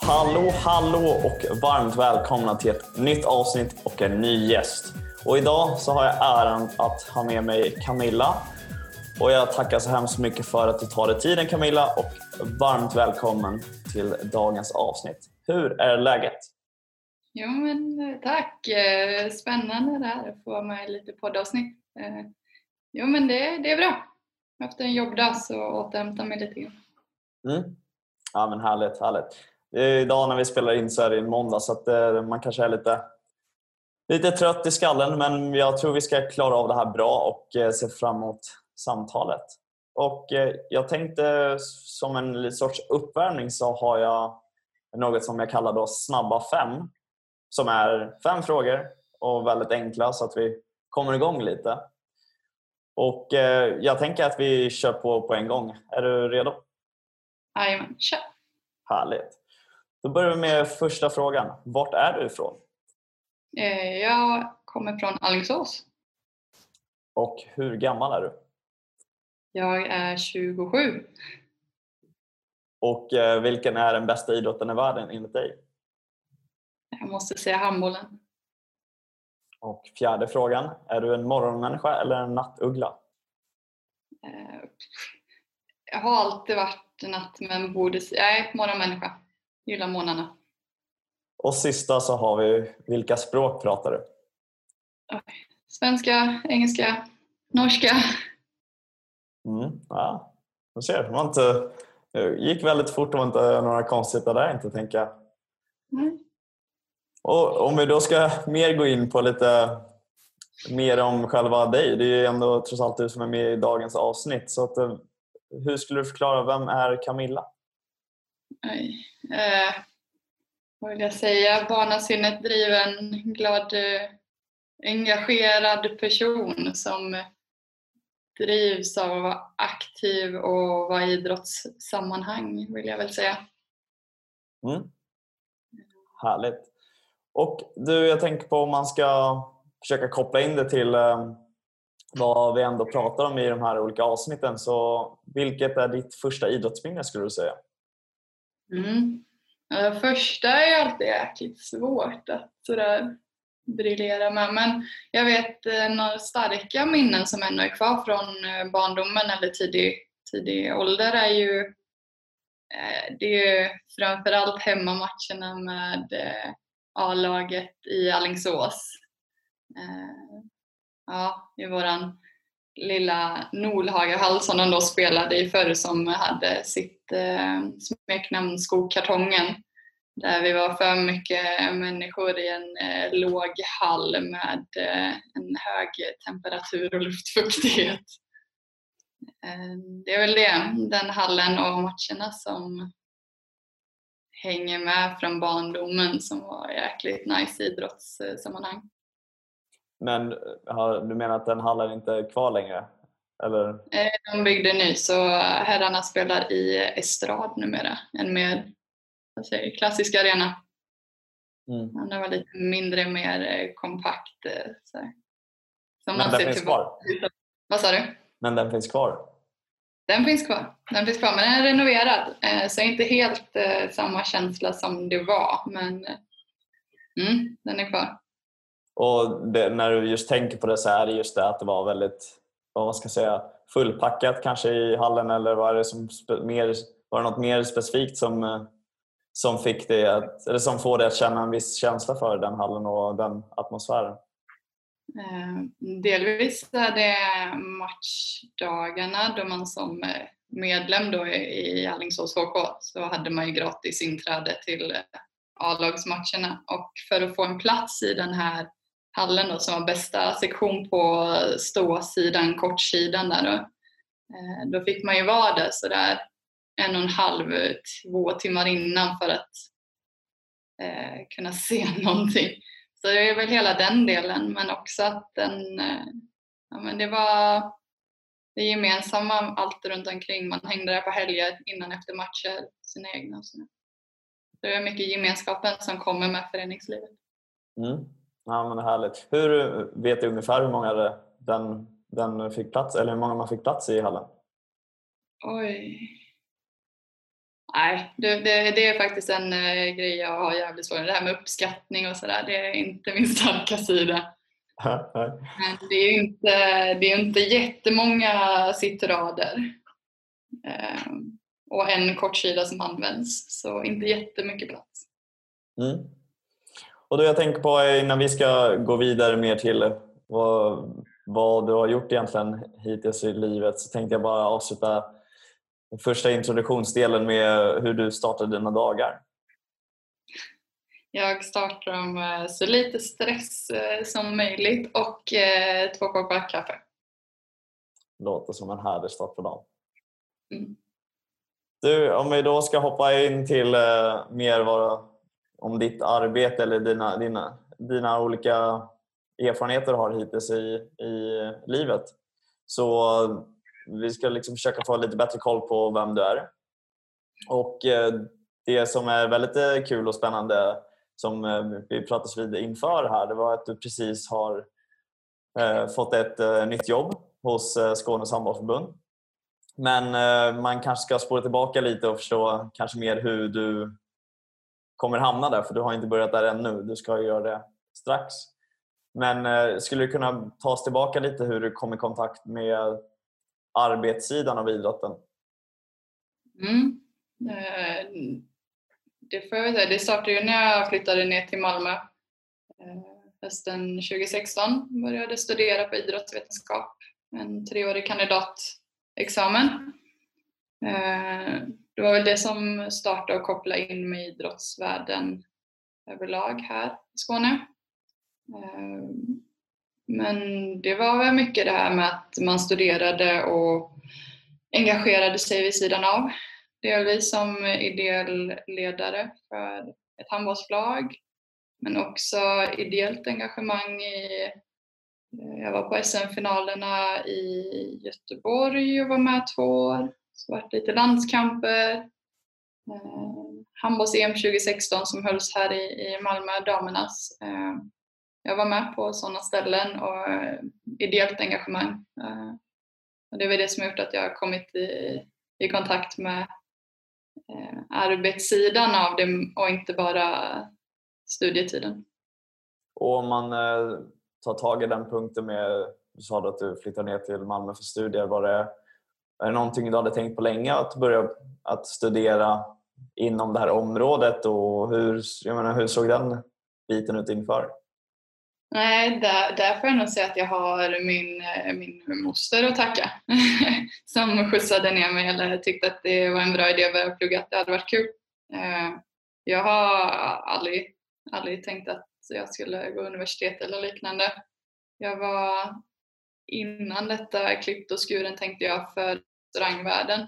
Hallå, hallå och varmt välkomna till ett nytt avsnitt och en ny gäst. Och idag så har jag äran att ha med mig Camilla. Och jag tackar så hemskt mycket för att du tar dig tiden Camilla och varmt välkommen till dagens avsnitt. Hur är läget? Jo men eh, tack! Eh, spännande det här att få vara med i lite poddavsnitt. Eh, jo men det, det är bra. Efter en jobbdag så återhämtar mig lite grann. Mm. Ja men härligt, härligt. Idag när vi spelar in så är det måndag så att man kanske är lite, lite trött i skallen men jag tror vi ska klara av det här bra och se fram emot samtalet. Och jag tänkte som en sorts uppvärmning så har jag något som jag kallar då snabba fem. Som är fem frågor och väldigt enkla så att vi kommer igång lite. Och eh, jag tänker att vi kör på på en gång. Är du redo? Jajamän, kör! Härligt. Då börjar vi med första frågan. Vart är du ifrån? Eh, jag kommer från Alingsås. Och hur gammal är du? Jag är 27. Och eh, vilken är den bästa idrotten i världen enligt dig? Jag måste säga handbollen. Och fjärde frågan. Är du en morgonmänniska eller en nattuggla? Eh, jag har alltid varit natt men borde... Jag är morgonmänniska. Gillar månaderna. Och sista så har vi, vilka språk pratar du? Svenska, engelska, norska. Mm, ja, du ser. Var inte, det gick väldigt fort och inte några konstigheter där inte tänker jag. Mm. Och om vi då ska mer gå in på lite mer om själva dig. Det är ju ändå trots allt du som är med i dagens avsnitt. Så att, eh, hur skulle du förklara, vem är Camilla? Oj. Eh, vad vill jag säga? Barnasinnet driven, glad, eh, engagerad person som drivs av att vara aktiv och vara i idrottssammanhang vill jag väl säga. Mm. Härligt. Och du, jag tänker på om man ska försöka koppla in det till eh, vad vi ändå pratar om i de här olika avsnitten. Så vilket är ditt första idrottsminne skulle du säga? Mm. Det första är alltid jäkligt svårt att sådär briljera med. Men jag vet eh, några starka minnen som ännu är kvar från eh, barndomen eller tidig, tidig ålder är ju eh, det är ju framförallt hemmamatcherna med A-laget i Allingsås. Ja, i våran lilla Nolhagahall som de då spelade i förr som hade sitt smeknamn Skokartongen. Där vi var för mycket människor i en eh, låg hall med eh, en hög temperatur och luftfuktighet. Eh, det är väl det, den hallen och matcherna som hänger med från barndomen som var jäkligt nice idrottssammanhang. Men du menar att den hallen inte är kvar längre? Eller? Eh, de byggde ny så herrarna spelar i Estrad numera, en mer säger, klassisk arena. Mm. Den var lite mindre, mer eh, kompakt. Eh, så Som Men den finns kvar? Vad sa du? Men den finns kvar? Den finns kvar, den finns kvar men den är renoverad eh, så inte helt samma känsla som det var men mm, den är kvar. Och det, när du just tänker på det så är det just det att det var väldigt vad man ska säga, fullpackat kanske i hallen eller var det, som mer, var det något mer specifikt som som, fick det att, eller som får dig att känna en viss känsla för den hallen och den atmosfären? Eh, delvis är det matchdagarna då man som eh, medlem då i Alingsås HK så hade man ju gratis inträde till eh, A-lagsmatcherna och för att få en plats i den här hallen då, som var bästa sektion på ståsidan, kortsidan där då, då fick man ju vara där sådär en och en halv, två timmar innan för att eh, kunna se någonting. Så det är väl hela den delen men också att den, eh, ja, men det var det gemensamma, allt runt omkring. Man hängde där på helger innan efter matcher, sina egna och sådär. det är mycket gemenskapen som kommer med föreningslivet. Mm. Ja, men härligt. Hur vet du ungefär hur många den, den fick plats, eller hur många man fick plats i hallen? Oj. Nej, det, det, det är faktiskt en uh, grej jag har jävligt svårt med. Det här med uppskattning och sådär, det är inte min starka sida. Men det är ju inte, det är inte jättemånga sittrader. Um, och en kortsida som används, så inte jättemycket plats. Mm. Och då jag tänker på innan vi ska gå vidare mer till vad, vad du har gjort egentligen hittills i livet så tänkte jag bara avsluta första introduktionsdelen med hur du startade dina dagar. Jag startar med så lite stress eh, som möjligt och eh, två koppar kaffe. Låter som en härlig start på dagen. Mm. Du, om vi då ska hoppa in till eh, mer vad, om ditt arbete eller dina, dina, dina olika erfarenheter du har hittills i, i livet. Så vi ska liksom försöka få lite bättre koll på vem du är. Och eh, det som är väldigt eh, kul och spännande som eh, vi pratade vid inför här, det var att du precis har fått ett nytt jobb hos Skånes handbollsförbund. Men man kanske ska spåra tillbaka lite och förstå kanske mer hur du kommer hamna där, för du har inte börjat där ännu. Du ska göra det strax. Men skulle du kunna ta oss tillbaka lite hur du kom i kontakt med arbetssidan av idrotten? Mm. Eh, det får jag säga. Det startade ju när jag flyttade ner till Malmö eh, hösten 2016. Började studera på idrottsvetenskap, en treårig kandidatexamen. Eh, det var väl det som startade och kopplade in mig i idrottsvärlden överlag här i Skåne. Men det var väl mycket det här med att man studerade och engagerade sig vid sidan av. Delvis som ideell ledare för ett handbollslag men också ideellt engagemang i eh, jag var på SM-finalerna i Göteborg och var med två år. Så varit lite landskamper. Eh, Handbolls-EM 2016 som hölls här i Malmö, damernas. Eh, jag var med på sådana ställen och eh, ideellt engagemang. Eh, och det är väl det som har gjort att jag har kommit i, i kontakt med eh, arbetssidan av det och inte bara studietiden. Och om man tar tag i den punkten med, du sa att du flyttade ner till Malmö för studier, var det, är det någonting du hade tänkt på länge att börja att studera inom det här området och hur, jag menar, hur såg den biten ut inför? Nej, där, där får jag nog säga att jag har min, eh, min moster att tacka som skjutsade ner mig eller tyckte att det var en bra idé att börja plugga, att det hade varit kul. Eh, jag har aldrig, aldrig tänkt att jag skulle gå universitet eller liknande. Jag var innan detta klippt och skuren tänkte jag för restaurangvärlden.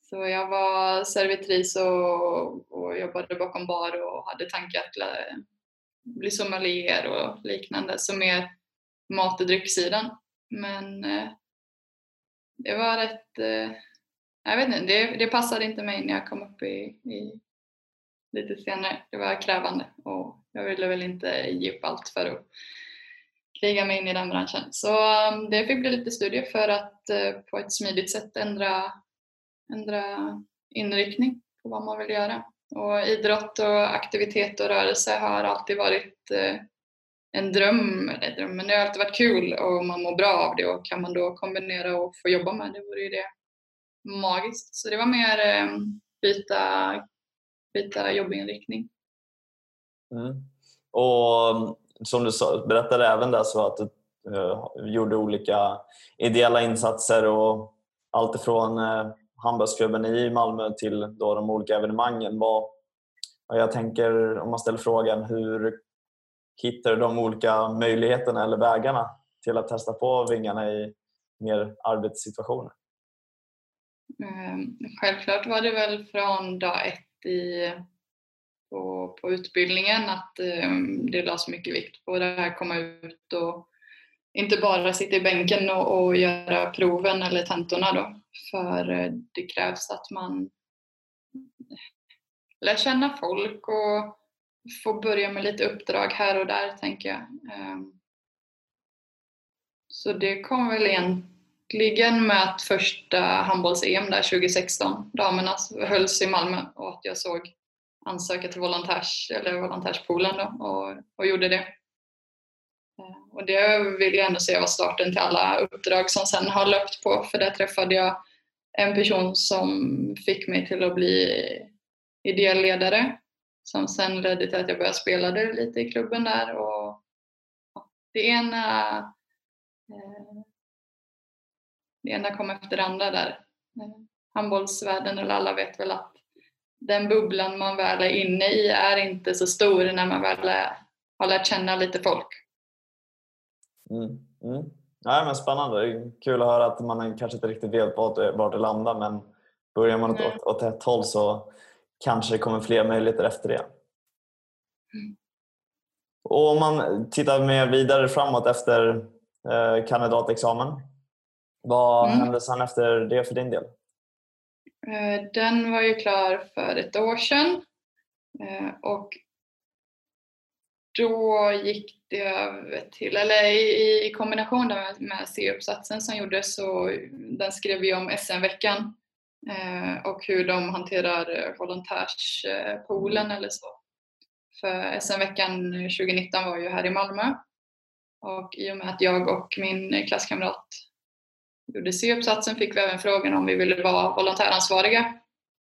Så jag var servitris och, och jobbade bakom bar och hade tankar att bli sommelier och liknande, så mer mat och drycksidan. Men eh, det var rätt, eh, jag vet inte, det, det passade inte mig när jag kom upp i, i lite senare. Det var krävande och jag ville väl inte ge upp allt för att kriga mig in i den branschen. Så um, det fick bli lite studier för att uh, på ett smidigt sätt ändra, ändra inriktning på vad man vill göra. Och idrott och aktivitet och rörelse har alltid varit eh, en dröm, eller dröm, men det har alltid varit kul och man mår bra av det och kan man då kombinera och få jobba med det vore ju det magiskt. Så det var mer eh, byta, byta jobbinriktning. Mm. Och mm, som du berättade även där så att du uh, gjorde olika ideella insatser och allt ifrån uh, handbollsklubben i Malmö till då de olika evenemangen. Vad, jag tänker om man ställer frågan hur hittar du de olika möjligheterna eller vägarna till att testa på vingarna i mer arbetssituationer? Ehm, självklart var det väl från dag ett i, på, på utbildningen att ehm, det lades mycket vikt på det här komma ut och inte bara sitta i bänken och, och göra proven eller tentorna då. För eh, det krävs att man lär känna folk och får börja med lite uppdrag här och där tänker jag. Ehm. Så det kom väl egentligen med att första handbolls-EM där 2016, damerna, hölls i Malmö och att jag såg ansöka till volontärs, eller volontärspoolen då, och, och gjorde det. Och det vill jag ändå säga var starten till alla uppdrag som sen har löpt på för där träffade jag en person som fick mig till att bli ideell ledare som sen ledde till att jag började spela lite i klubben där. Och, det, ena, eh, det ena kom efter det andra där. Handbollsvärlden, eller alla vet väl att den bubblan man väl är inne i är inte så stor när man väl är, har lärt känna lite folk. Mm. Mm. Nej, men spännande. Kul att höra att man kanske inte riktigt vet vart det, vart det landar men börjar man mm. åt, åt ett håll så kanske det kommer fler möjligheter efter det. Mm. Och om man tittar mer vidare framåt efter eh, kandidatexamen. Vad mm. hände sen efter det för din del? Eh, den var ju klar för ett år sedan eh, och då gick det över till, eller i, i kombination med, med C-uppsatsen som gjordes så den skrev vi om SM-veckan eh, och hur de hanterar eh, volontärspoolen eller så. För SM-veckan 2019 var ju här i Malmö och i och med att jag och min klasskamrat gjorde C-uppsatsen fick vi även frågan om vi ville vara volontäransvariga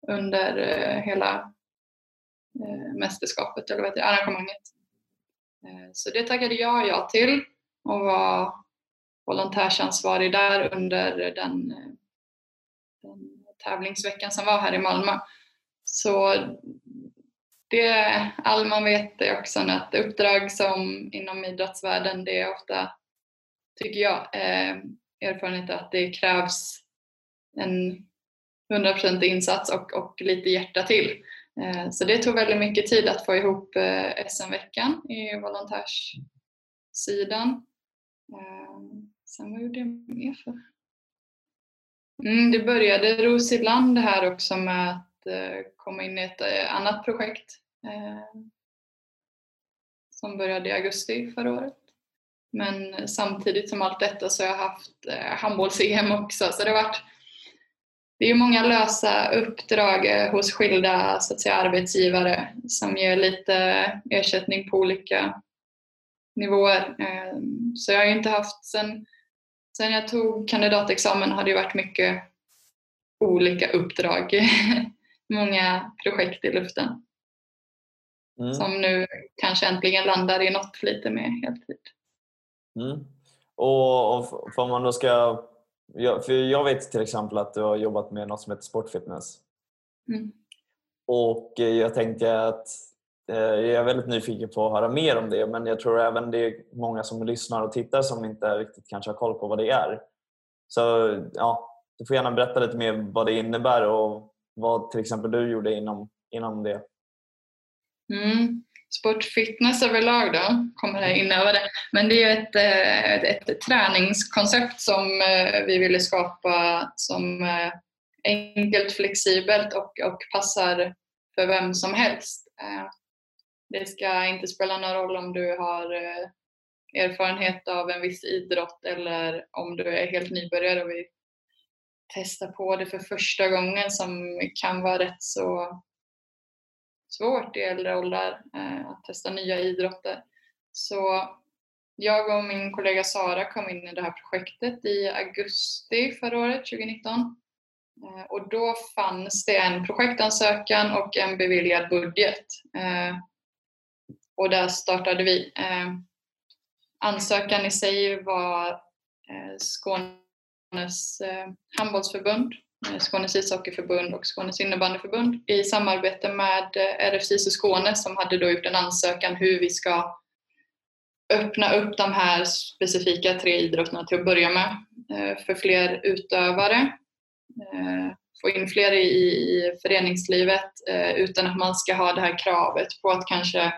under eh, hela eh, mästerskapet eller vad heter arrangemanget. Eh, så det tackade jag ja till och var volontärsansvarig där under den, eh, den tävlingsveckan som var här i Malmö. Så det, Alma man vet är också att uppdrag som inom idrottsvärlden, det är ofta, tycker jag, eh, erfarenhet att det krävs en 100% insats och, och lite hjärta till. Eh, så det tog väldigt mycket tid att få ihop eh, SM-veckan i volontärssidan. Eh, sen vad gjorde jag mer för? Mm, det började ros ibland här också med att komma in i ett annat projekt som började i augusti förra året. Men samtidigt som allt detta så har jag haft handbolls-EM också så det har varit det är många lösa uppdrag eh, hos skilda så att säga, arbetsgivare som ger lite ersättning på olika nivåer. Eh, så jag har inte haft, sen, sen jag tog kandidatexamen har det varit mycket olika uppdrag. många projekt i luften. Mm. Som nu kanske äntligen landar i något lite mer heltid. Mm. Och, och om man då ska jag, för jag vet till exempel att du har jobbat med något som heter sportfitness. Mm. Och eh, jag tänkte att eh, jag är väldigt nyfiken på att höra mer om det men jag tror även det är många som lyssnar och tittar som inte riktigt kanske har koll på vad det är. Så ja, du får gärna berätta lite mer vad det innebär och vad till exempel du gjorde inom, inom det. Mm sportfitness överlag då, kommer här in över det. Men det är ett, eh, ett, ett träningskoncept som eh, vi ville skapa som är enkelt, flexibelt och, och passar för vem som helst. Det ska inte spela någon roll om du har erfarenhet av en viss idrott eller om du är helt nybörjare och vill testa på det för första gången som kan vara rätt så svårt i äldre åldrar eh, att testa nya idrotter. Så jag och min kollega Sara kom in i det här projektet i augusti förra året, 2019. Eh, och då fanns det en projektansökan och en beviljad budget. Eh, och där startade vi. Eh, ansökan i sig var eh, Skånes eh, handbollsförbund Eh, Skånes ishockeyförbund och Skånes innebandyförbund i samarbete med eh, och Skåne som hade då gjort en ansökan hur vi ska öppna upp de här specifika tre idrotterna till att börja med eh, för fler utövare, eh, få in fler i föreningslivet utan att man ska ha det här kravet på att kanske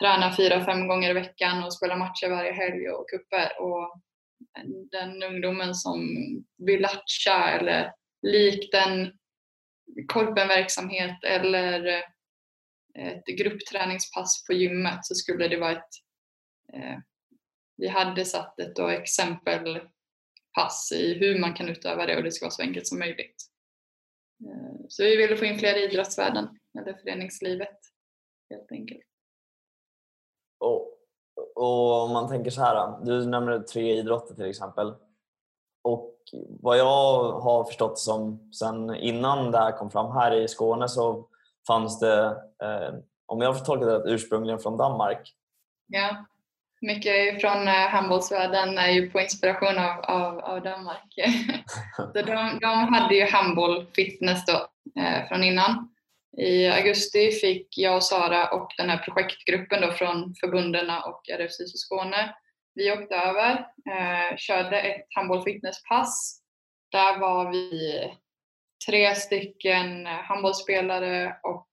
träna fyra, fem gånger i veckan och spela matcher varje helg och cuper Och den ungdomen som vill latcha eller likt en korpenverksamhet eller eh, ett gruppträningspass på gymmet så skulle det vara ett eh, vi hade satt ett då exempelpass i hur man kan utöva det och det ska vara så enkelt som möjligt. Eh, så vi ville få in fler i idrottsvärlden, eller föreningslivet helt enkelt. Och, och om man tänker så här, du nämnde tre idrotter till exempel. Vad jag har förstått som sen innan det här kom fram här i Skåne så fanns det, eh, om jag har tolkat det ursprungligen från Danmark. Ja, mycket från eh, handbollsvärlden är ju på inspiration av, av, av Danmark. så de, de hade ju handboll fitness då eh, från innan. I augusti fick jag och Sara och den här projektgruppen då från förbundena och RFSIS i Skåne, vi åkte över, eh, körde ett handboll fitnesspass. Där var vi tre stycken handbollsspelare och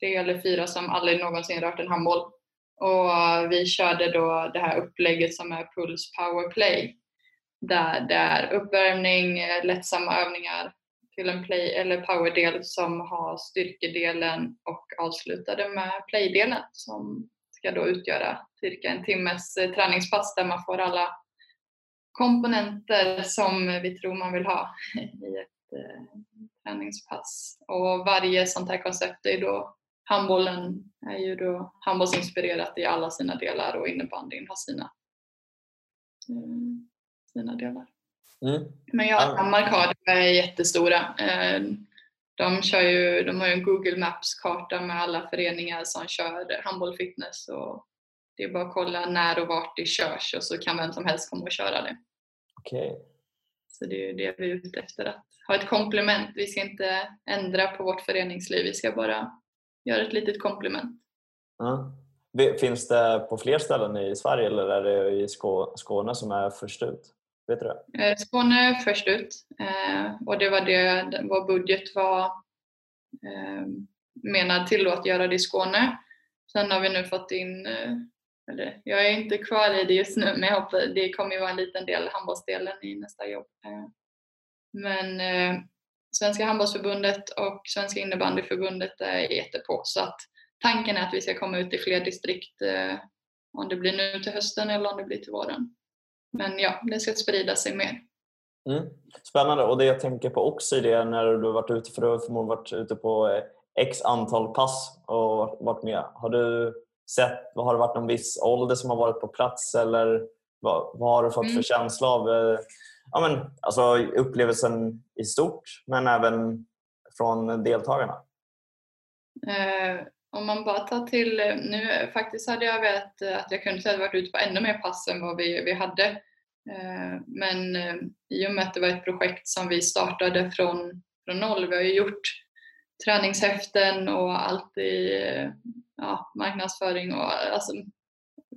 tre eller fyra som aldrig någonsin rört en handboll. Och vi körde då det här upplägget som är Puls Power Play. Där det är uppvärmning, eh, lättsamma övningar till en play eller powerdel som har styrkedelen och avslutade med playdelen som ska då utgöra cirka en timmes eh, träningspass där man får alla komponenter som vi tror man vill ha i ett eh, träningspass. Och varje sånt här koncept är då handbollen är ju då handbollsinspirerat i alla sina delar och innebandyn har sina, eh, sina delar. Mm. Men ja, Danmark har det är jättestora. Eh, de, kör ju, de har ju en Google Maps-karta med alla föreningar som kör handboll fitness och det är bara att kolla när och vart det körs och så kan vem som helst komma och köra det. Okej. Okay. Så det är det vi är ute efter, att ha ett komplement. Vi ska inte ändra på vårt föreningsliv, vi ska bara göra ett litet komplement. Ja. Finns det på fler ställen i Sverige eller är det i Skåne som är först ut? Vet du det? Eh, Skåne är först ut eh, och det var det vår budget var eh, menad till att göra det i Skåne. Sen har vi nu fått in, eller jag är inte kvar i det just nu men jag hoppas, det kommer ju vara en liten del, handbollsdelen i nästa jobb. Eh, men eh, Svenska handbollsförbundet och Svenska innebandyförbundet är jättepå så att tanken är att vi ska komma ut i fler distrikt eh, om det blir nu till hösten eller om det blir till våren. Men ja, det ska sprida sig mer. Mm. Spännande och det jag tänker på också i det när du varit ute, för du har förmodligen varit ute på x antal pass och varit med. Har du sett, har det varit någon viss ålder som har varit på plats eller vad, vad har du fått mm. för känsla av eh, ja, men, alltså upplevelsen i stort men även från deltagarna? Eh, om man bara tar till, nu faktiskt hade jag velat att jag kunde säga att jag varit ute på ännu mer pass än vad vi, vi hade. Eh, men eh, i och med att det var ett projekt som vi startade från, från noll, vi har ju gjort träningshäften och allt i ja, marknadsföring och alltså,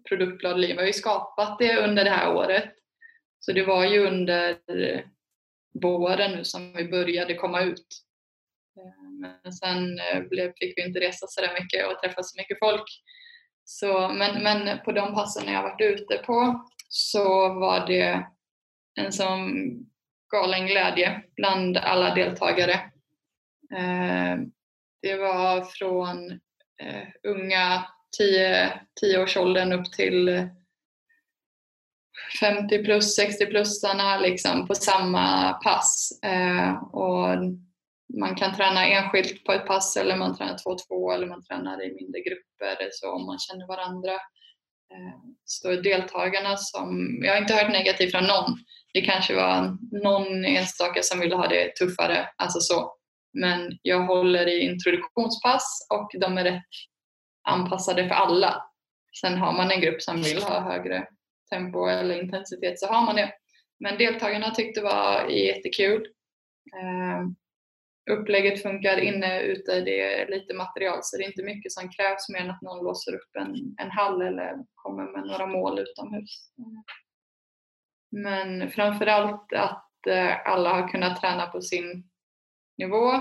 produktblad. Vi har ju skapat det under det här året. Så det var ju under våren nu som vi började komma ut. Men sen eh, blev, fick vi inte resa så där mycket och träffa så mycket folk. Så, men, men på de passen jag varit ute på så var det en sån galen glädje bland alla deltagare. Eh, det var från Eh, unga 10-årsåldern upp till eh, 50 plus, 60 plussarna liksom på samma pass. Eh, och man kan träna enskilt på ett pass eller man tränar två och två eller man tränar i mindre grupper så om man känner varandra. Eh, så deltagarna som, jag har inte hört negativt från någon. Det kanske var någon enstaka som ville ha det tuffare, alltså så. Men jag håller i introduktionspass och de är rätt anpassade för alla. Sen har man en grupp som vill ha högre tempo eller intensitet så har man det. Men deltagarna tyckte det var jättekul. Eh, upplägget funkar inne, ute, det är lite material så det är inte mycket som krävs mer än att någon låser upp en, en hall eller kommer med några mål utomhus. Men framförallt att eh, alla har kunnat träna på sin nivå.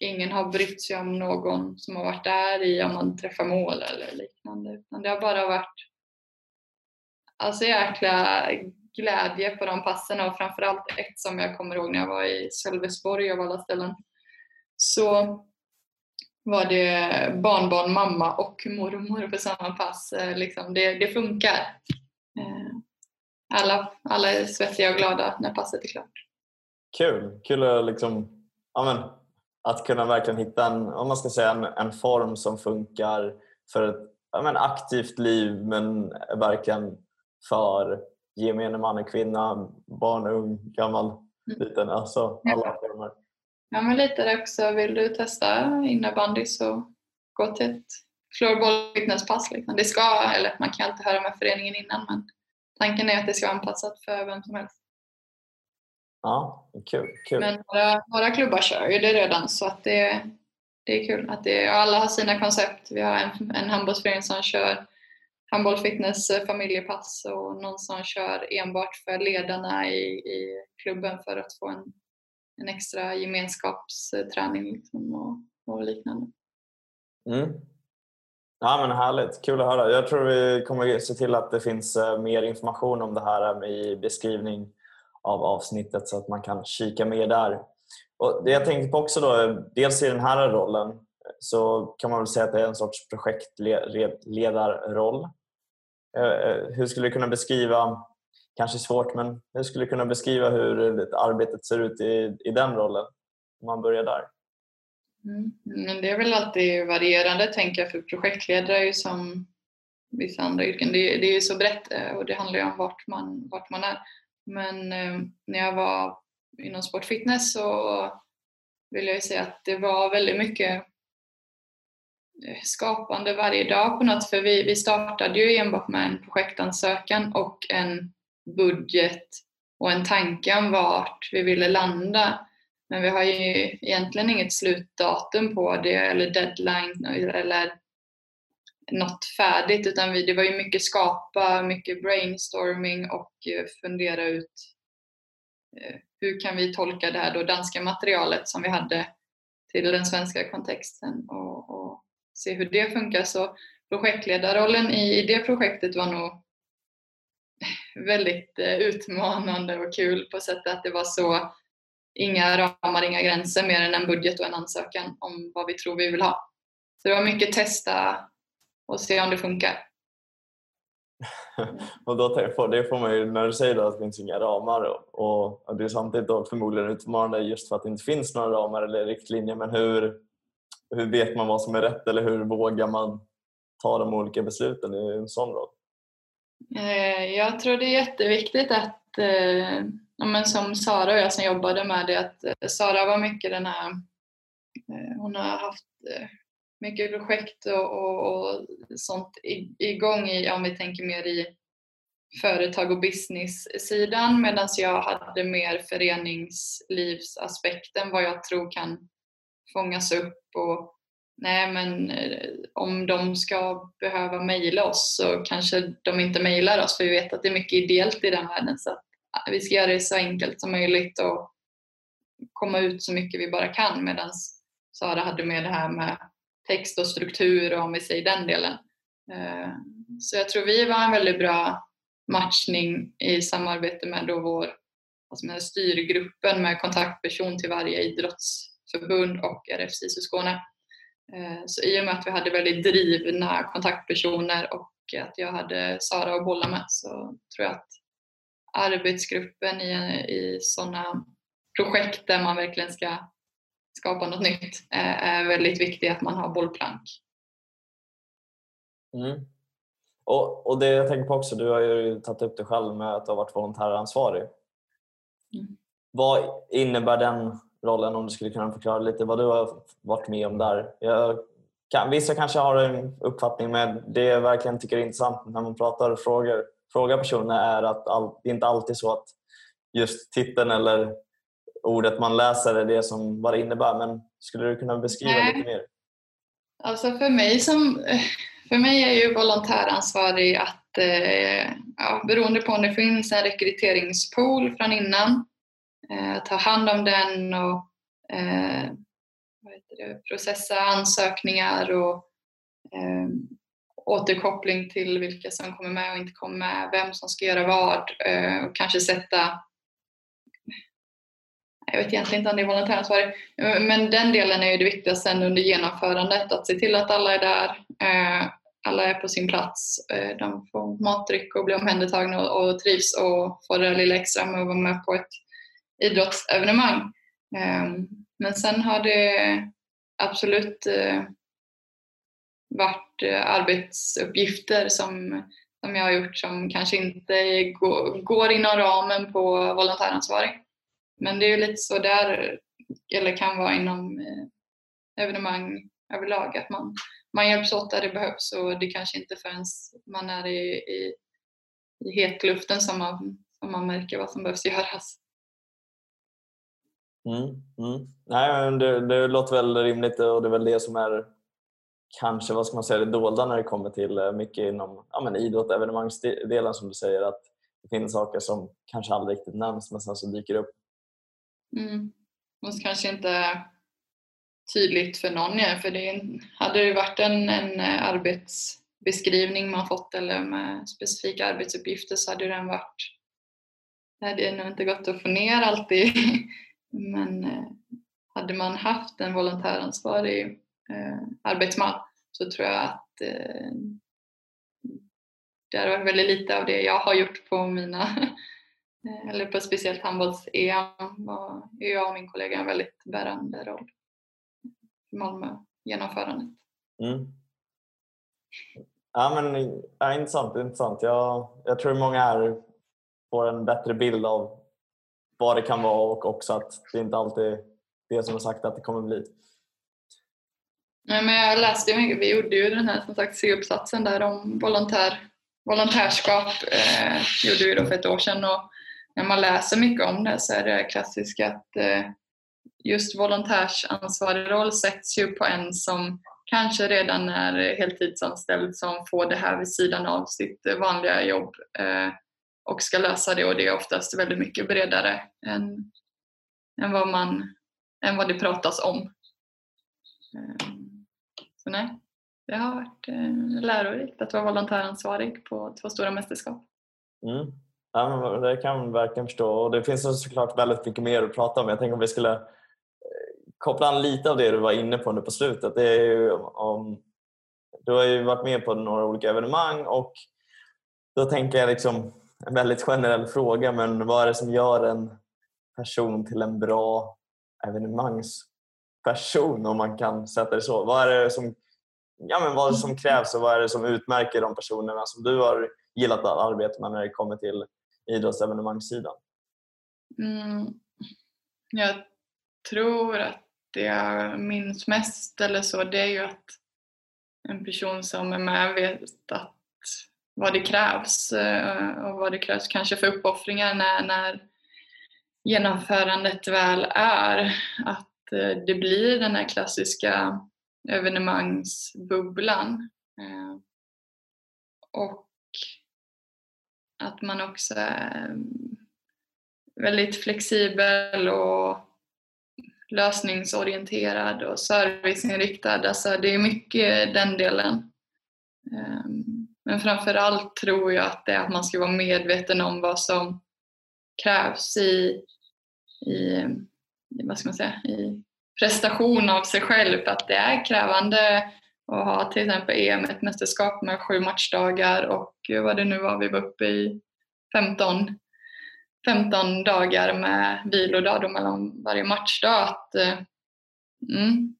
Ingen har brytt sig om någon som har varit där i om man träffar mål eller liknande. Utan det har bara varit alltså jäkla glädje på de passen och framförallt ett som jag kommer ihåg när jag var i Sölvesborg av alla ställen så var det barnbarn, mamma och mormor på samma pass. Eh, liksom det, det funkar. Eh, alla, alla är svettiga och glada när passet är klart. Kul! Kul att, liksom, ja men, att kunna verkligen hitta en, om man ska säga, en, en form som funkar för ett ja men, aktivt liv men verkligen för gemene man och kvinna, barn, ung, gammal, mm. liten. Alltså alla former. Ja, men lite där också. Vill du testa innebandy så gå till ett floorball fitnesspass. Liksom. Det ska, eller man kan alltid höra med föreningen innan men tanken är att det ska vara anpassat för vem som helst. Ja, kul. kul. Men några, några klubbar kör ju det redan så att det, det är kul. Att det, alla har sina koncept. Vi har en, en handbollsförening som kör handboll, fitness, familjepass och någon som kör enbart för ledarna i, i klubben för att få en en extra gemenskapsträning liksom och, och liknande. Mm. Ja, men härligt, kul att höra. Jag tror vi kommer se till att det finns eh, mer information om det här i beskrivning av avsnittet så att man kan kika mer där. Och det jag tänkte på också då, dels i den här rollen så kan man väl säga att det är en sorts projektledarroll. Eh, eh, hur skulle du kunna beskriva kanske svårt, men hur skulle du kunna beskriva hur arbetet ser ut i, i den rollen? Om man börjar där. Mm. Men det är väl alltid varierande tänker jag för projektledare är ju som vissa andra yrken. Det, det är ju så brett eh, och det handlar ju om vart man, vart man är. Men eh, när jag var inom sportfitness så vill jag ju säga att det var väldigt mycket eh, skapande varje dag på något för vi, vi startade ju enbart med en projektansökan och en budget och en tanke om vart vi ville landa. Men vi har ju egentligen inget slutdatum på det eller deadline eller något färdigt utan vi, det var ju mycket skapa, mycket brainstorming och eh, fundera ut eh, hur kan vi tolka det här då danska materialet som vi hade till den svenska kontexten och, och se hur det funkar. Så projektledarrollen i, i det projektet var nog väldigt eh, utmanande och kul på sättet att det var så inga ramar, inga gränser mer än en budget och en ansökan om vad vi tror vi vill ha. Så det var mycket testa och se om det funkar. och då det får man ju, när du säger att det finns inga ramar och, och det är samtidigt då förmodligen utmanande just för att det inte finns några ramar eller riktlinjer men hur, hur vet man vad som är rätt eller hur vågar man ta de olika besluten i en sån roll? Eh, jag tror det är jätteviktigt att, eh, men som Sara och jag som jobbade med det, att eh, Sara var mycket den här, hon har haft mycket projekt och, och, och sånt igång i, om vi tänker mer i företag och business-sidan medan jag hade mer föreningslivsaspekten, vad jag tror kan fångas upp och nej men eh, om de ska behöva mejla oss så kanske de inte mejlar oss för vi vet att det är mycket ideellt i den världen så att eh, vi ska göra det så enkelt som möjligt och komma ut så mycket vi bara kan medan Sara hade med det här med text och struktur och om vi säger den delen. Eh, så jag tror vi var en väldigt bra matchning i samarbete med då vår alltså med styrgruppen med kontaktperson till varje idrottsförbund och RFC Skåne eh, så i och med att vi hade väldigt drivna kontaktpersoner och att jag hade Sara att bolla med så tror jag att arbetsgruppen i, i sådana projekt där man verkligen ska skapa något nytt är väldigt viktigt att man har bollplank. Mm. Och, och det jag tänker på också, du har ju tagit upp det själv med att du har varit volontäransvarig. Mm. Vad innebär den rollen om du skulle kunna förklara lite vad du har varit med om där. Jag kan, vissa kanske har en uppfattning men det jag verkligen tycker är intressant när man pratar och frågar, frågar personer är att all, det är inte alltid så att just titeln eller ordet man läser är det som vad det innebär. Men skulle du kunna beskriva Nej. lite mer? Alltså för mig som för mig är ju volontäransvarig att eh, ja, beroende på om det finns en rekryteringspool från innan eh, ta hand om den och eh, det, processa ansökningar och eh, återkoppling till vilka som kommer med och inte kommer med, vem som ska göra vad eh, och kanske sätta jag vet egentligen inte om det är volontäransvarig, men den delen är ju det viktiga sen under genomförandet, att se till att alla är där, eh, alla är på sin plats, eh, de får matdryck och blir omhändertagna och trivs och får det lilla extra med att vara med på ett idrottsevenemang. Ehm, men sen har det absolut eh, varit arbetsuppgifter som, som jag har gjort som kanske inte går inom ramen på volontäransvarig. Men det är ju lite så där, eller kan vara inom eh, evenemang överlag, att man man hjälps åt där det behövs och det kanske inte förrän man är i, i, i hetluften som man, som man märker vad som behövs göras. Mm, mm. Nej, det, det låter väl rimligt och det är väl det som är kanske vad ska man säga, det dolda när det kommer till eh, mycket inom ja, men idrott evenemangsdelen som du säger att det finns saker som kanske aldrig riktigt nämns men sen så dyker det upp. Mm. Och kanske inte tydligt för någon ja, För det hade det varit en, en eh, arbetsbeskrivning man fått eller med specifika arbetsuppgifter så hade den varit det hade nog inte gått att få ner alltid. Men eh, hade man haft en volontäransvarig eh, arbetsman så tror jag att eh, det hade varit väldigt lite av det jag har gjort på mina, eller på speciellt handbolls-EM var jag och min kollega en väldigt bärande roll. Malmö-genomförandet. Mm. Ja, men, ja, intressant. intressant. Jag, jag tror många här får en bättre bild av vad det kan vara och också att det inte alltid är det som är sagt att det kommer bli. Nej, men jag läste ju mycket. Vi gjorde ju den här som sagt C-uppsatsen där om volontär, volontärskap. Eh, gjorde vi då för ett år sedan och när man läser mycket om det så är det klassiskt att eh, just volontärsansvarig roll sätts ju på en som kanske redan är heltidsanställd som får det här vid sidan av sitt vanliga jobb eh, och ska lösa det och det är oftast väldigt mycket bredare än, än, vad, man, än vad det pratas om. Eh, så nej, det har varit lärorikt att vara volontäransvarig på två stora mästerskap. Mm. Ja, det kan man verkligen förstå och det finns såklart väldigt mycket mer att prata om. Jag tänker om vi skulle eh, koppla an lite av det du var inne på nu på slutet. Det är ju om, du har ju varit med på några olika evenemang och då tänker jag liksom en väldigt generell fråga men vad är det som gör en person till en bra evenemangsperson om man kan sätta det så? Vad är det som, ja, men vad är det som krävs och vad är det som utmärker de personerna som du har gillat att arbeta med när det kommer till idrottsevenemangssidan? Mm. Jag tror att det jag minns mest eller så, det är ju att en person som är med vet att vad det krävs eh, och vad det krävs kanske för uppoffringar när, när genomförandet väl är. Att eh, det blir den här klassiska evenemangsbubblan. Eh, och att man också är väldigt flexibel och lösningsorienterad och serviceinriktad. Alltså det är mycket den delen. Ehm, men framför allt tror jag att det är att man ska vara medveten om vad som krävs i, i, vad ska man säga, i prestation av sig själv. Att det är krävande att ha till exempel EM, ett mästerskap med sju matchdagar och vad det nu var, vi var uppe i 15 15 dagar med vilodag då mellan varje matchdag att eh, mm,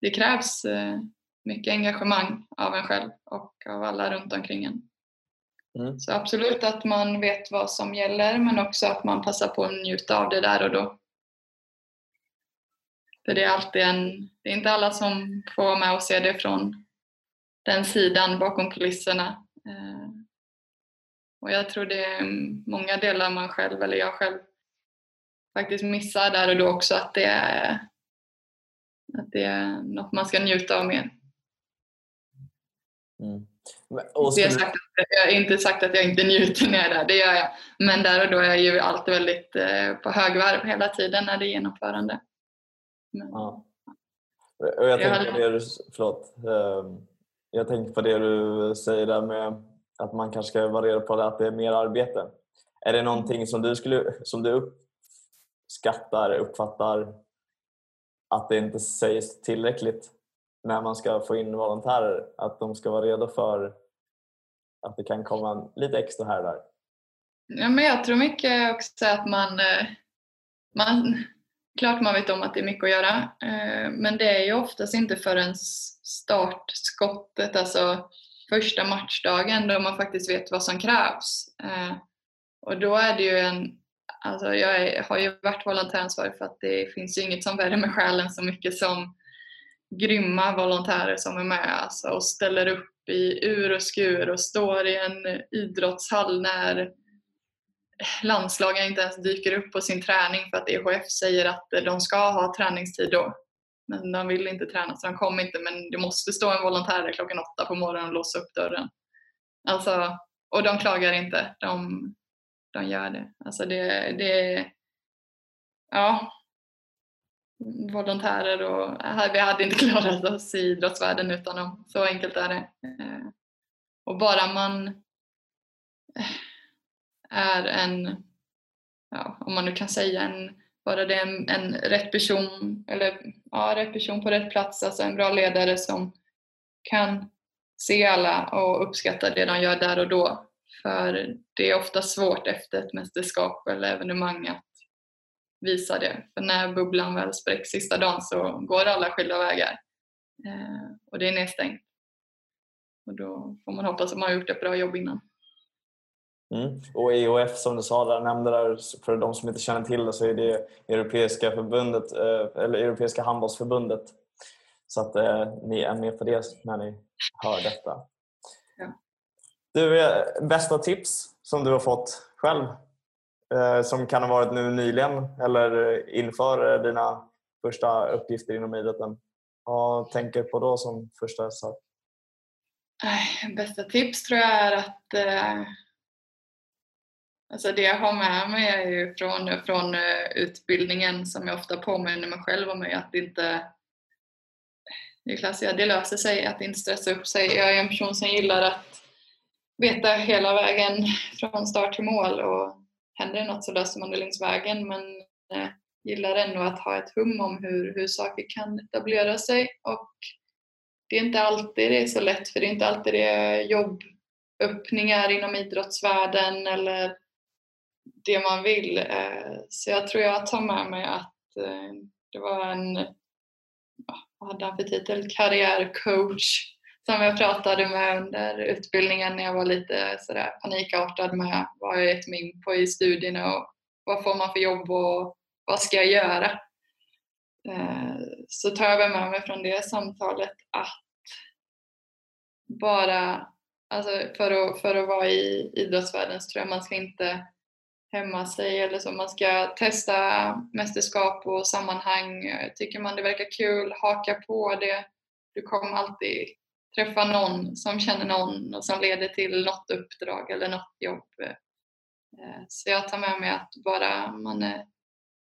det krävs eh, mycket engagemang av en själv och av alla runt omkring en. Mm. Så absolut att man vet vad som gäller men också att man passar på att njuta av det där och då. För det är alltid en, det är inte alla som får vara med och se det från den sidan bakom kulisserna. Eh, och jag tror det är många delar man själv, eller jag själv, faktiskt missar där och då också att det är, att det är något man ska njuta av mer. Mm. skulle... jag, jag har inte sagt att jag inte njuter när jag är där, det gör jag. Men där och då är jag ju alltid väldigt eh, på högvarv hela tiden när det är genomförande. Men, ja. Och jag, tänker det du, förlåt, ehm, jag tänker på det du säger där med att man kanske ska vara redo på att det är mer arbete. Är det någonting som du, skulle, som du skattar, uppfattar att det inte sägs tillräckligt när man ska få in volontärer. Att de ska vara redo för att det kan komma lite extra här och där. Ja, men jag tror mycket också att man, eh, man klart man vet om att det är mycket att göra eh, men det är ju oftast inte förrän startskottet, alltså första matchdagen då man faktiskt vet vad som krävs. Eh, och då är det ju en, alltså jag har ju varit volontäransvarig för att det finns ju inget som värmer själen så mycket som grymma volontärer som är med alltså, och ställer upp i ur och skur och står i en idrottshall när landslagen inte ens dyker upp på sin träning för att EHF säger att de ska ha träningstid då. Men de vill inte träna så de kommer inte men det måste stå en volontär där klockan åtta på morgonen och låsa upp dörren. Alltså, och de klagar inte, de, de gör det. Alltså det, det ja, volontärer och vi hade inte klarat oss i idrottsvärlden utan dem. Så enkelt är det. Eh, och bara man eh, är en, ja, om man nu kan säga en, bara det är en, en rätt person, eller ja, rätt person på rätt plats, alltså en bra ledare som kan se alla och uppskatta det de gör där och då. För det är ofta svårt efter ett mästerskap eller evenemang att visa det. För när bubblan väl spräcks sista dagen så går alla skilda vägar. Eh, och det är nedstängt. Och då får man hoppas att man har gjort ett bra jobb innan. Mm. Och EOF som du sa där, nämnde där, för de som inte känner till det så är det Europeiska, förbundet, eh, eller Europeiska handbollsförbundet. Så att eh, ni är med på det när ni hör detta. Ja. Du, eh, bästa tips som du har fått själv eh, som kan ha varit nu nyligen eller inför dina första uppgifter inom idrotten? Vad tänker du på då som första sak? Bästa tips tror jag är att eh Alltså det jag har med mig är ju från, från eh, utbildningen som jag ofta påminner mig själv om är att inte det, är det löser sig, att inte stressa upp sig. Jag är en person som gillar att veta hela vägen från start till mål och händer det något så löser man det längs vägen men eh, gillar ändå att ha ett hum om hur, hur saker kan etablera sig och det är inte alltid det är så lätt för det är inte alltid det är jobböppningar inom idrottsvärlden eller det man vill. Eh, så jag tror jag tar med mig att eh, det var en, vad hade han för titel, karriärcoach som jag pratade med under utbildningen när jag var lite sådär panikartad med vad jag gett mig in på i studierna och vad får man för jobb och vad ska jag göra? Eh, så tar jag med mig från det samtalet att bara, alltså för att, för att vara i idrottsvärlden så tror jag man ska inte hämma sig eller så. Man ska testa mästerskap och sammanhang. Tycker man det verkar kul, haka på det. Du kommer alltid träffa någon som känner någon och som leder till något uppdrag eller något jobb. Eh, så jag tar med mig att bara man är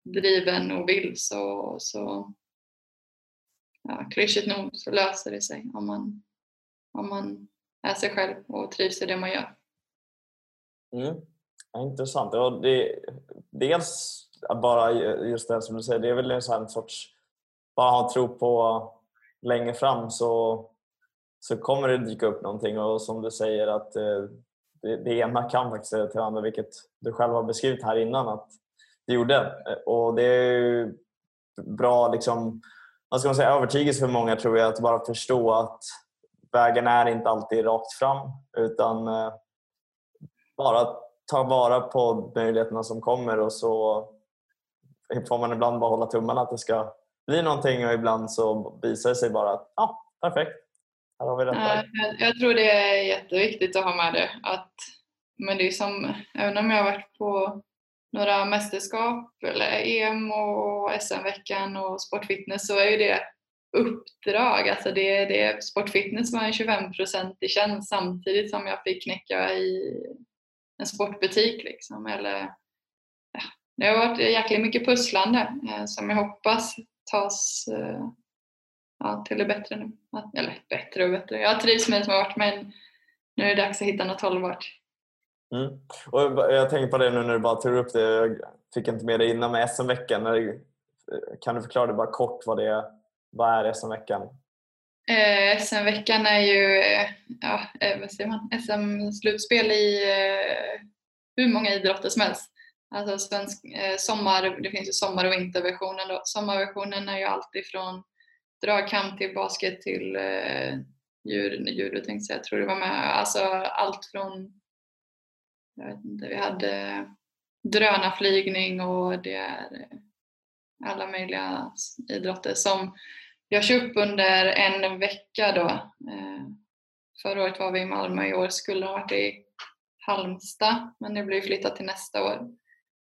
driven och vill så, så ja, klyschigt nog så löser det sig om man, om man är sig själv och trivs i det man gör. Mm. Intressant. Och det, dels bara just det som du säger, det är väl en sån sorts, bara ha tro på längre fram så, så kommer det dyka upp någonting och som du säger att eh, det, det ena kan faktiskt leda till det andra vilket du själv har beskrivit här innan att det gjorde. Och det är bra liksom, vad ska man säga, övertygelse för många tror jag att bara förstå att vägen är inte alltid rakt fram utan eh, bara ta vara på möjligheterna som kommer och så får man ibland bara hålla tummarna att det ska bli någonting och ibland så visar det sig bara att ja, ah, perfekt, här har vi detta. Jag tror det är jätteviktigt att ha med det. Att, men det är som, även om jag har varit på några mästerskap eller EM och SM-veckan och sportfitness så är ju det uppdrag. Alltså det, det, sportfitness var en 25% i tjänst samtidigt som jag fick knäcka i en sportbutik. Liksom. Eller, ja, det har varit jäkligt mycket pusslande eh, som jag hoppas tas eh, ja, till det bättre nu. Eller bättre och bättre. Jag trivs med det som har varit men nu är det dags att hitta något hållbart. Mm. Och jag tänker på det nu när du bara tog upp det. Jag fick inte med det innan med SM-veckan. Eh, kan du förklara det bara kort vad det är? Vad är SM-veckan? Eh, SM-veckan är ju eh, ja, eh, vad säger man? SM-slutspel i eh, hur många idrotter som helst. Alltså svensk, eh, sommar, det finns ju sommar och vinterversionen. Då. Sommarversionen är ju alltid från dragkamp till basket till eh, judo, judo tänkte jag, jag tror det var med. Alltså allt från, jag vet inte, vi hade drönarflygning och det är alla möjliga idrotter som görs upp under en vecka då. Eh, förra året var vi i Malmö, i år skulle ha varit i Halmstad men det blir flyttat till nästa år.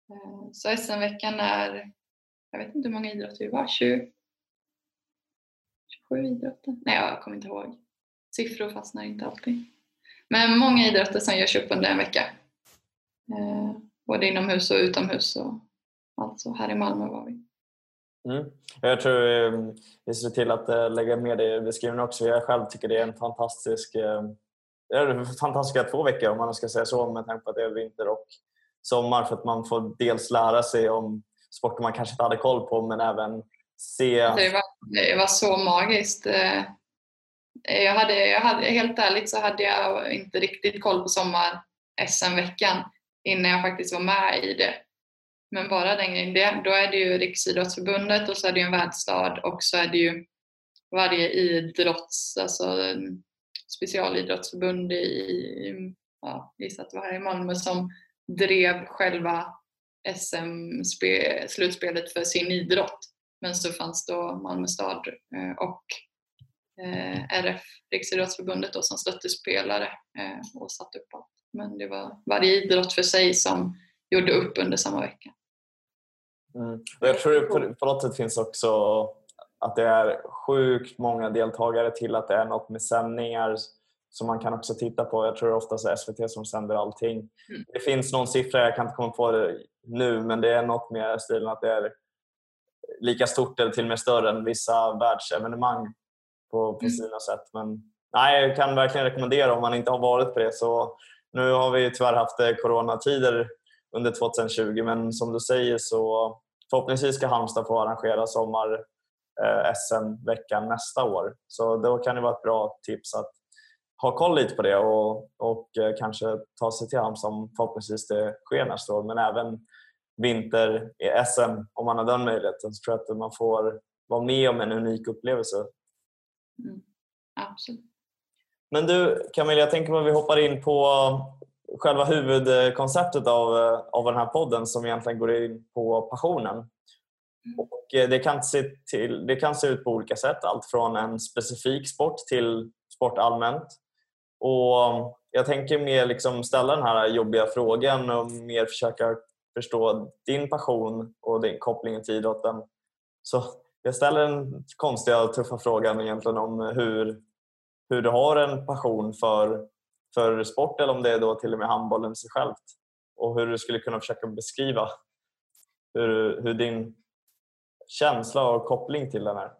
Eh, så SM-veckan är, jag vet inte hur många idrotter vi var, 20, 27 idrotter? Nej, jag kommer inte ihåg. Siffror fastnar inte alltid. Men många idrotter som görs upp under en vecka. Eh, både inomhus och utomhus. Och alltså här i Malmö var vi. Mm. Jag tror ehm, vi ser till att eh, lägga med det i beskrivningen också. Jag själv tycker det är en fantastisk eh, fantastiska två veckor om man ska säga så med tanke på att det är vinter och sommar för att man får dels lära sig om sporter man kanske inte hade koll på men även se... Det var, det var så magiskt. Eh. Jag hade, jag hade, helt ärligt så hade jag inte riktigt koll på sommar-SM-veckan innan jag faktiskt var med i det. Men bara den grejen, då är det ju Riksidrottsförbundet och så är det ju en världsstad och så är det ju varje idrotts, alltså mm, specialidrottsförbund i, ja, gissat det var här i Malmö som drev själva SM-slutspelet för sin idrott. Men så fanns då Malmö stad eh, och eh, RF, Riksidrottsförbundet, då, som stöttespelare eh, och satte upp allt. Men det var varje idrott för sig som gjorde upp under samma vecka. Mm. Jag tror på, på något sätt finns också att det är sjukt många deltagare till att det är något med sändningar som man kan också titta på. Jag tror det är oftast SVT som sänder allting. Mm. Det finns någon siffra, jag kan inte komma på det nu, men det är något med stilen att det är lika stort eller till och med större än vissa världsevenemang på, på mm. sina sätt. Men nej, jag kan verkligen rekommendera om man inte har varit på det. Så nu har vi tyvärr haft eh, coronatider under 2020 men som du säger så förhoppningsvis ska Halmstad få arrangera sommar eh, nästa år. Så då kan det vara ett bra tips att ha koll lite på det och, och eh, kanske ta sig till Halmstad om förhoppningsvis det sker nästa år. Men även vinter i SM om man har den möjligheten så tror jag att man får vara med om en unik upplevelse. Mm. Absolut. Men du Camilla, jag tänker att vi hoppar in på själva huvudkonceptet av, av den här podden som egentligen går in på passionen. Mm. Och eh, det, kan se till, det kan se ut på olika sätt, allt från en specifik sport till sport allmänt. Och jag tänker mer liksom ställa den här jobbiga frågan och mer försöka förstå din passion och din koppling till idrotten. Så jag ställer den konstiga och tuffa frågan egentligen om hur, hur du har en passion för, för sport eller om det är då till och med handbollen sig självt. Och hur du skulle kunna försöka beskriva hur, hur din känsla och koppling till den är.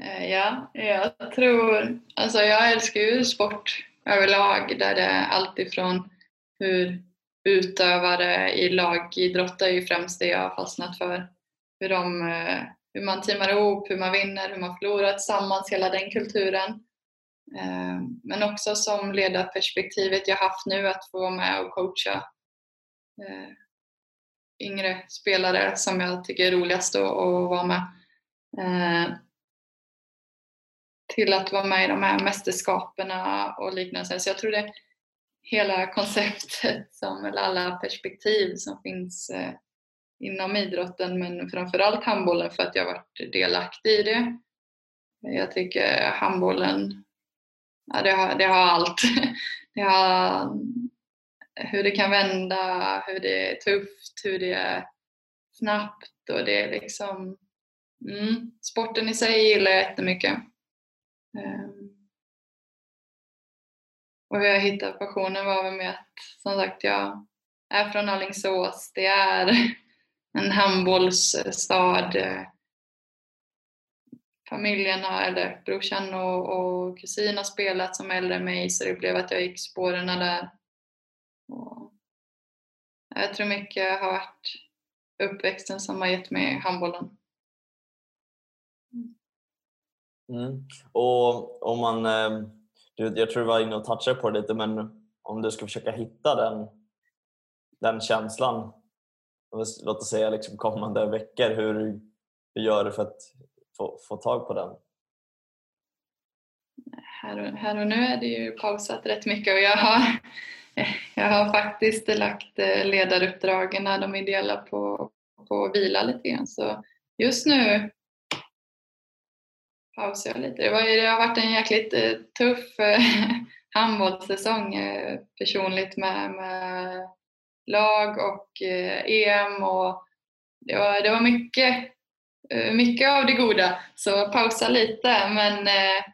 Eh, ja, jag tror... Alltså jag älskar ju sport överlag där det är alltifrån hur utövare i lagidrott är ju främst det jag har fastnat för. Hur, de, eh, hur man teamar ihop, hur man vinner, hur man förlorar tillsammans, hela den kulturen. Eh, men också som ledarperspektivet jag haft nu att få vara med och coacha eh, yngre spelare som jag tycker är roligast att vara med eh, till att vara med i de här mästerskaperna och liknande. Så jag tror det hela konceptet, som, eller alla perspektiv som finns inom idrotten men framförallt handbollen för att jag varit delaktig i det. Jag tycker handbollen, ja, det, har, det har allt. Det har hur det kan vända, hur det är tufft, hur det är snabbt och det är liksom mm, sporten i sig gillar jag jättemycket. Ehm. Och hur jag hittade passionen var väl med att, som sagt, jag är från Alingsås. Det är en handbollsstad. Eh, Familjen eller brorsan och, och kusin har spelat som äldre än mig så det blev att jag gick spåren där. Och jag tror mycket har varit uppväxten som har gett mig handbollen. Mm. Och om man, eh, jag tror du var inne och touchade på det lite, men om du ska försöka hitta den, den känslan, låt oss säga liksom kommande veckor, hur, hur gör du för att få, få tag på den? Här och, här och nu är det ju pausat rätt mycket och jag har, jag har faktiskt lagt eh, ledaruppdragen när de ideella på, på vila lite grann. Så just nu pausar jag lite. Det, var, det har varit en jäkligt eh, tuff eh, handbollssäsong personligt med, med lag och EM och det var, det var mycket, Eh, mycket av det goda. Så pausa lite men eh,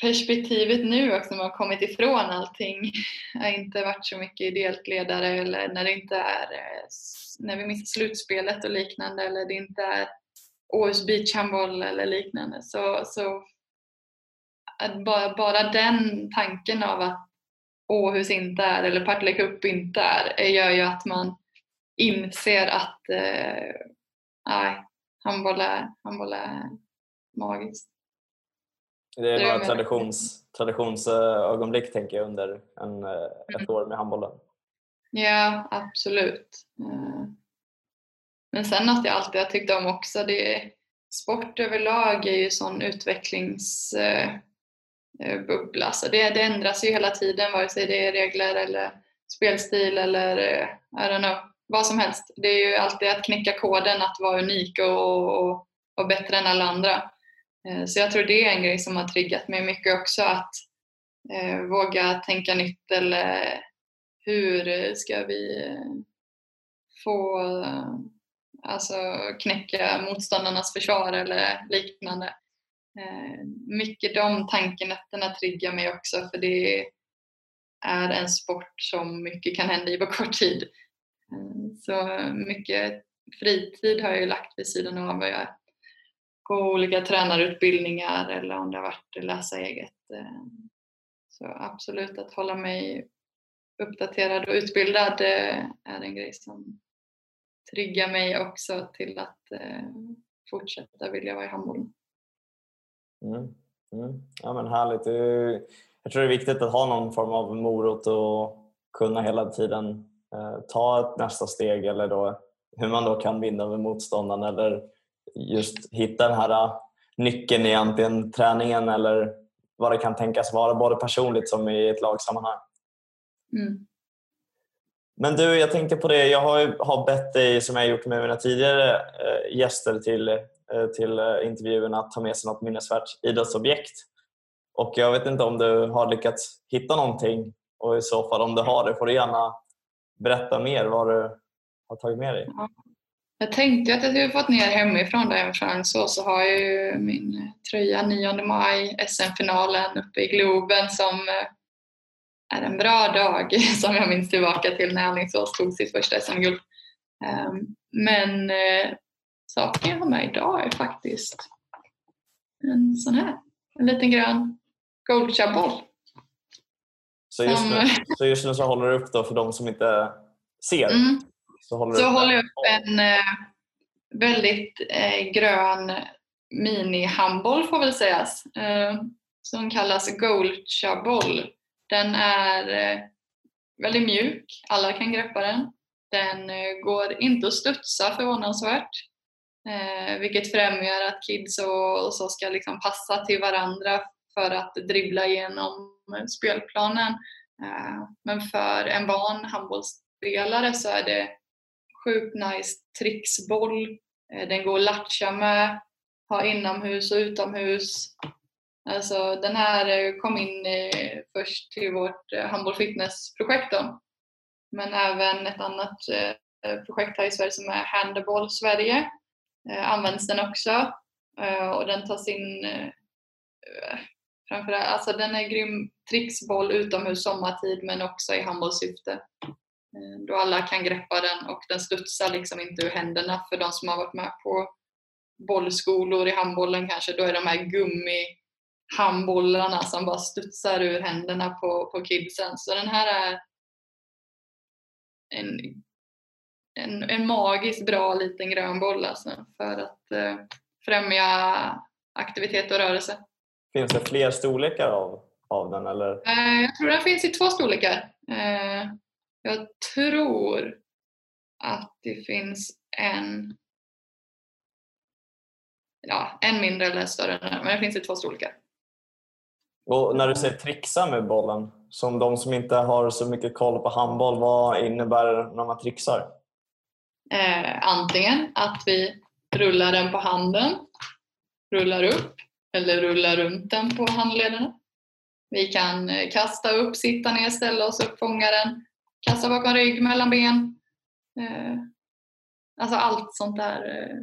perspektivet nu också när man har kommit ifrån allting. Jag har inte varit så mycket ideellt ledare eller när det inte är eh, när vi missar slutspelet och liknande eller det inte är Åhus beachhandboll eller liknande. Så, så bara, bara den tanken av att Åhus inte är eller Partille Cup inte är gör ju att man inser att eh, nej, handboll är, handboll är magiskt. Det är några traditions, traditionsögonblick tänker jag under en, eh, ett mm. år med handbollen. Ja, absolut. Eh, men sen något jag alltid har tyckt om också, det är sport överlag är ju sån utvecklingsbubbla. Så det, det ändras ju hela tiden vare sig det är regler eller spelstil eller I don't know, vad som helst. Det är ju alltid att knäcka koden att vara unik och, och, och bättre än alla andra. Eh, så jag tror det är en grej som har triggat mig mycket också att eh, våga tänka nytt eller hur ska vi få eh, alltså knäcka motståndarnas försvar eller liknande. Eh, mycket de tankenötterna triggar mig också för det är en sport som mycket kan hända i på kort tid. Eh, så mycket fritid har jag ju lagt vid sidan av vad jag gå olika tränarutbildningar eller om det har varit läsa eget. Eh, så absolut att hålla mig uppdaterad och utbildad eh, är en grej som triggar mig också till att fortsätta vilja vara i handbollen. Mm. Mm. Ja men härligt. Jag tror det är viktigt att ha någon form av morot och kunna hela tiden ta ett nästa steg eller då hur man då kan vinna med motståndaren eller just hitta den här äh, nyckeln i antingen träningen eller vad det kan tänkas vara, både personligt som i ett lagsammanhang. Mm. Men du, jag tänkte på det, jag har, har bett dig, som jag gjort med mina tidigare äh, gäster till, till intervjuerna, att ta med sig något minnesvärt idrottsobjekt. Och jag vet inte om du har lyckats hitta någonting och i så fall om du har det får du gärna berätta mer vad du har tagit med dig. Ja. Jag tänkte att jag skulle fått ner hemifrån där från så, så har jag ju min eh, tröja 9 maj, SM-finalen uppe i Globen som eh, är en bra dag som jag minns tillbaka till när Alingsås tog sitt första SM-guld. Ehm, men eh, saken jag har med idag är faktiskt en sån här, en liten grön Goldshare-boll. Så, just nu, så just nu så håller du upp då för de som inte ser? Mm. Så håller, så håller jag upp en eh, väldigt eh, grön mini-handboll får väl sägas. Eh, som kallas Goldcha-boll. Den är eh, väldigt mjuk, alla kan greppa den. Den eh, går inte att studsa förvånansvärt. Eh, vilket främjar att kids och, och så ska liksom passa till varandra för att dribbla igenom spelplanen. Eh, men för en van handbollsspelare så är det sjukt nice tricksboll. Eh, den går att latcha med, ha inomhus och utomhus. Alltså den här eh, kom in först till vårt handboll fitness-projekt då. Men även ett annat projekt här i Sverige som är Handball Sverige används den också. Och den tas in framförallt, alltså den är grym tricksboll utomhus sommartid men också i handbollssyfte. Eh, då alla kan greppa den och den studsar liksom inte ur händerna för de som har varit med på bollskolor i handbollen kanske. Då är de här gummi handbollarna som bara studsar ur händerna på, på kidsen. Så den här är en, en, en magiskt bra liten grön boll alltså, för att eh, främja aktivitet och rörelse. Finns det fler storlekar av, av den? Eller? Eh, jag tror den finns i två storlekar. Eh, jag tror att det finns en ja, en mindre eller större, men det finns i två storlekar. Och när du säger trixa med bollen, som de som inte har så mycket koll på handboll, vad innebär det när man trixar? Eh, antingen att vi rullar den på handen, rullar upp eller rulla runt den på handlederna. Vi kan eh, kasta upp, sitta ner, ställa oss upp, fånga den, kasta bakom rygg, mellan ben. Eh, alltså allt sånt där eh,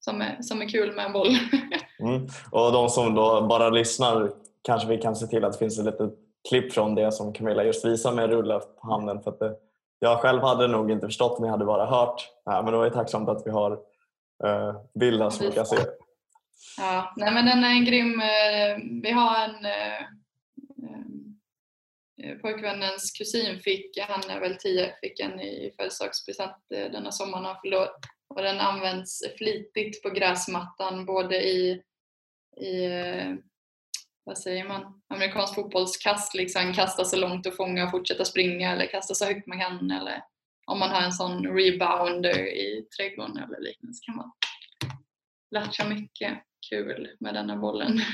som är, som är kul med en boll. mm. Och de som då bara lyssnar kanske vi kan se till att det finns ett litet klipp från det som Camilla just visade med rulla på handen. För att det, jag själv hade nog inte förstått om jag hade bara hört. Ja, men då är jag tacksamt att vi har uh, bilder som vi kan se. Ja, nej men den är en grym... Eh, vi har en eh, eh, pojkvännens kusin fick, han är väl 10, fick en i födelsedagspresent denna sommaren han fyllde och den används flitigt på gräsmattan både i, i vad säger man, amerikansk fotbollskast, liksom kasta så långt och fånga och fortsätta springa eller kasta så högt man kan eller om man har en sån rebounder i trädgården eller liknande så kan man latcha mycket kul med denna bollen.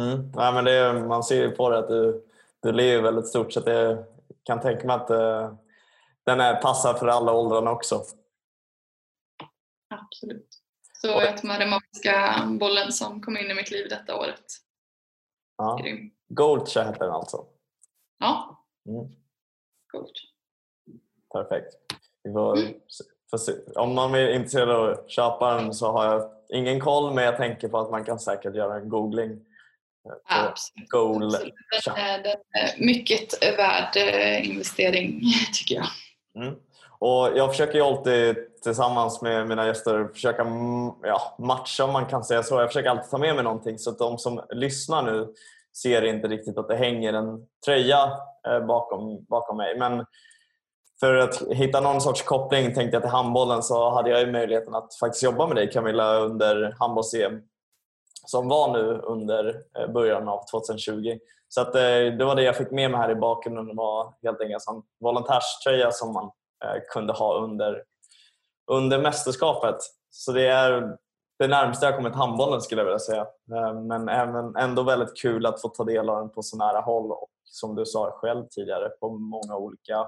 Mm. Ja, men det, man ser ju på det att du, du lever väldigt stort så jag kan tänka mig att uh, den är passar för alla åldrarna också. Absolut. Så jag tar med den magiska bollen som kom in i mitt liv detta året. Ja. Grym. Goldcha heter den alltså? Ja. Mm. Gold. Perfekt. Får, mm. Om man är intresserad av att köpa den så har jag ingen koll men jag tänker på att man kan säkert göra en googling. Eh, Absolut. Goal Absolut. Den, är, mycket värd eh, investering tycker jag. Mm. Och jag försöker ju alltid tillsammans med mina gäster försöka ja, matcha om man kan säga så. Jag försöker alltid ta med mig någonting så att de som lyssnar nu ser inte riktigt att det hänger en tröja eh, bakom, bakom mig. Men för att hitta någon sorts koppling tänkte jag till handbollen så hade jag ju möjligheten att faktiskt jobba med dig Camilla under handbolls-EM som var nu under eh, början av 2020. Så att, eh, det var det jag fick med mig här i bakgrunden. Det var helt enkelt en volontärströja som man eh, kunde ha under under mästerskapet. Så det är det närmaste jag kommit handbollen skulle jag vilja säga. Men även, ändå väldigt kul att få ta del av den på så nära håll och som du sa själv tidigare på många olika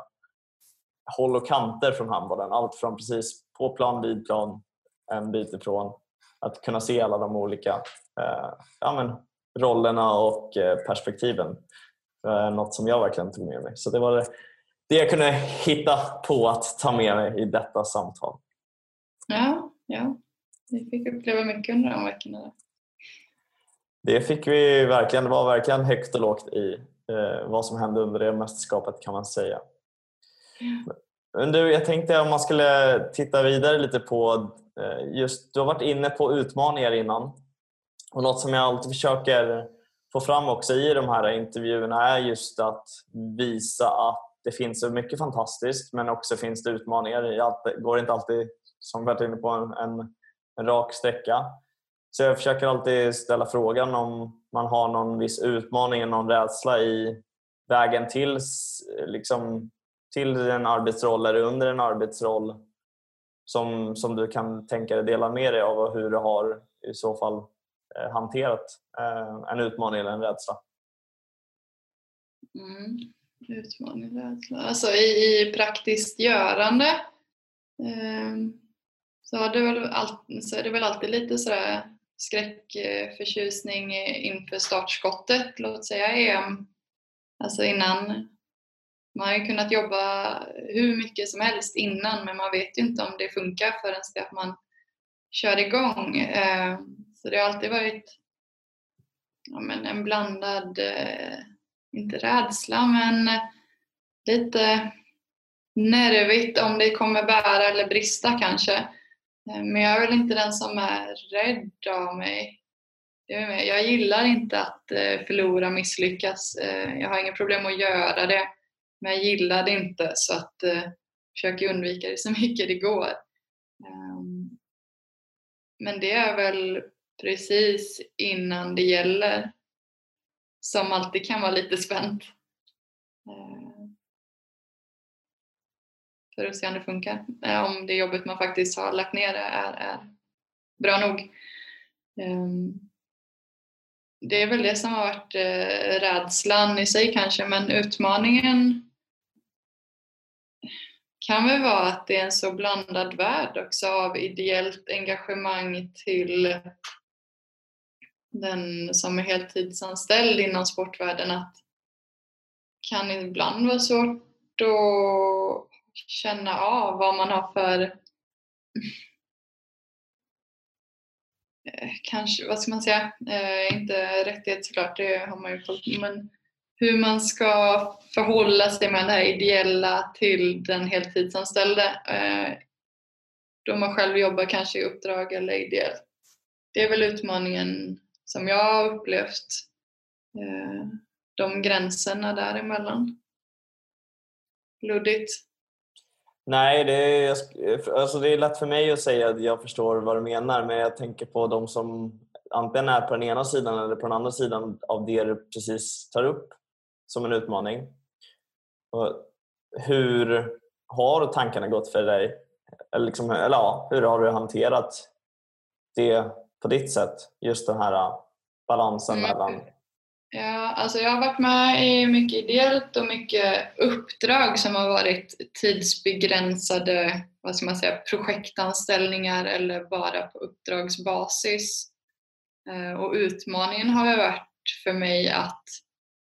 håll och kanter från handbollen. Allt från precis på plan, vid plan, en bit ifrån. Att kunna se alla de olika eh, ja, men, rollerna och eh, perspektiven. Något som jag verkligen tog med mig. Så det var det, det jag kunde hitta på att ta med mig i detta samtal. Ja, ja. Vi fick uppleva mycket under de veckorna. Det fick vi verkligen. Det var verkligen högt och lågt i eh, vad som hände under det mästerskapet kan man säga. Men du, jag tänkte om man skulle titta vidare lite på eh, just, du har varit inne på utmaningar innan och något som jag alltid försöker få fram också i de här intervjuerna är just att visa att det finns så mycket fantastiskt men också finns det utmaningar. Det går inte alltid som vi varit inne på, en, en, en rak sträcka. Så jag försöker alltid ställa frågan om man har någon viss utmaning, någon rädsla i vägen till, eh, liksom, till en arbetsroll eller under en arbetsroll som, som du kan tänka dig dela med dig av och hur du har i så fall eh, hanterat eh, en utmaning eller en rädsla? Mm. Utmaning, rädsla. Alltså i, i praktiskt görande eh, så, har det väl all, så är det väl alltid lite sådär skräckförtjusning inför startskottet, låt säga EM. Alltså innan. Man har ju kunnat jobba hur mycket som helst innan men man vet ju inte om det funkar förrän det att man kör igång. Eh, så det har alltid varit ja, men en blandad, eh, inte rädsla men eh, lite nervigt om det kommer bära eller brista kanske. Men jag är väl inte den som är rädd av mig. Jag gillar inte att förlora, misslyckas. Jag har inga problem att göra det. Men jag gillar det inte så att jag eh, försöker undvika det så mycket det går. Um, men det är väl precis innan det gäller som alltid kan vara lite spänt. Ehm, för att se om det funkar. Eh, om det jobbet man faktiskt har lagt ner är, är bra nog. Um, det är väl det som har varit eh, rädslan i sig kanske, men utmaningen kan väl vara att det är en så blandad värld också av ideellt engagemang till den som är heltidsanställd inom sportvärlden att kan ibland vara svårt att känna av vad man har för Eh, kanske, vad ska man säga, eh, inte rättighet såklart, det har man ju fått, men hur man ska förhålla sig med det här ideella till den heltidsanställde eh, då man själv jobbar kanske i uppdrag eller ideellt. Det är väl utmaningen som jag har upplevt, eh, de gränserna däremellan. Luddigt. Nej, det är, alltså det är lätt för mig att säga att jag förstår vad du menar men jag tänker på de som antingen är på den ena sidan eller på den andra sidan av det du precis tar upp som en utmaning. Hur har tankarna gått för dig? Eller, liksom, eller ja, hur har du hanterat det på ditt sätt? Just den här balansen mm. mellan Ja, alltså jag har varit med i mycket ideellt och mycket uppdrag som har varit tidsbegränsade vad ska man säga, projektanställningar eller bara på uppdragsbasis. Eh, och utmaningen har varit för mig att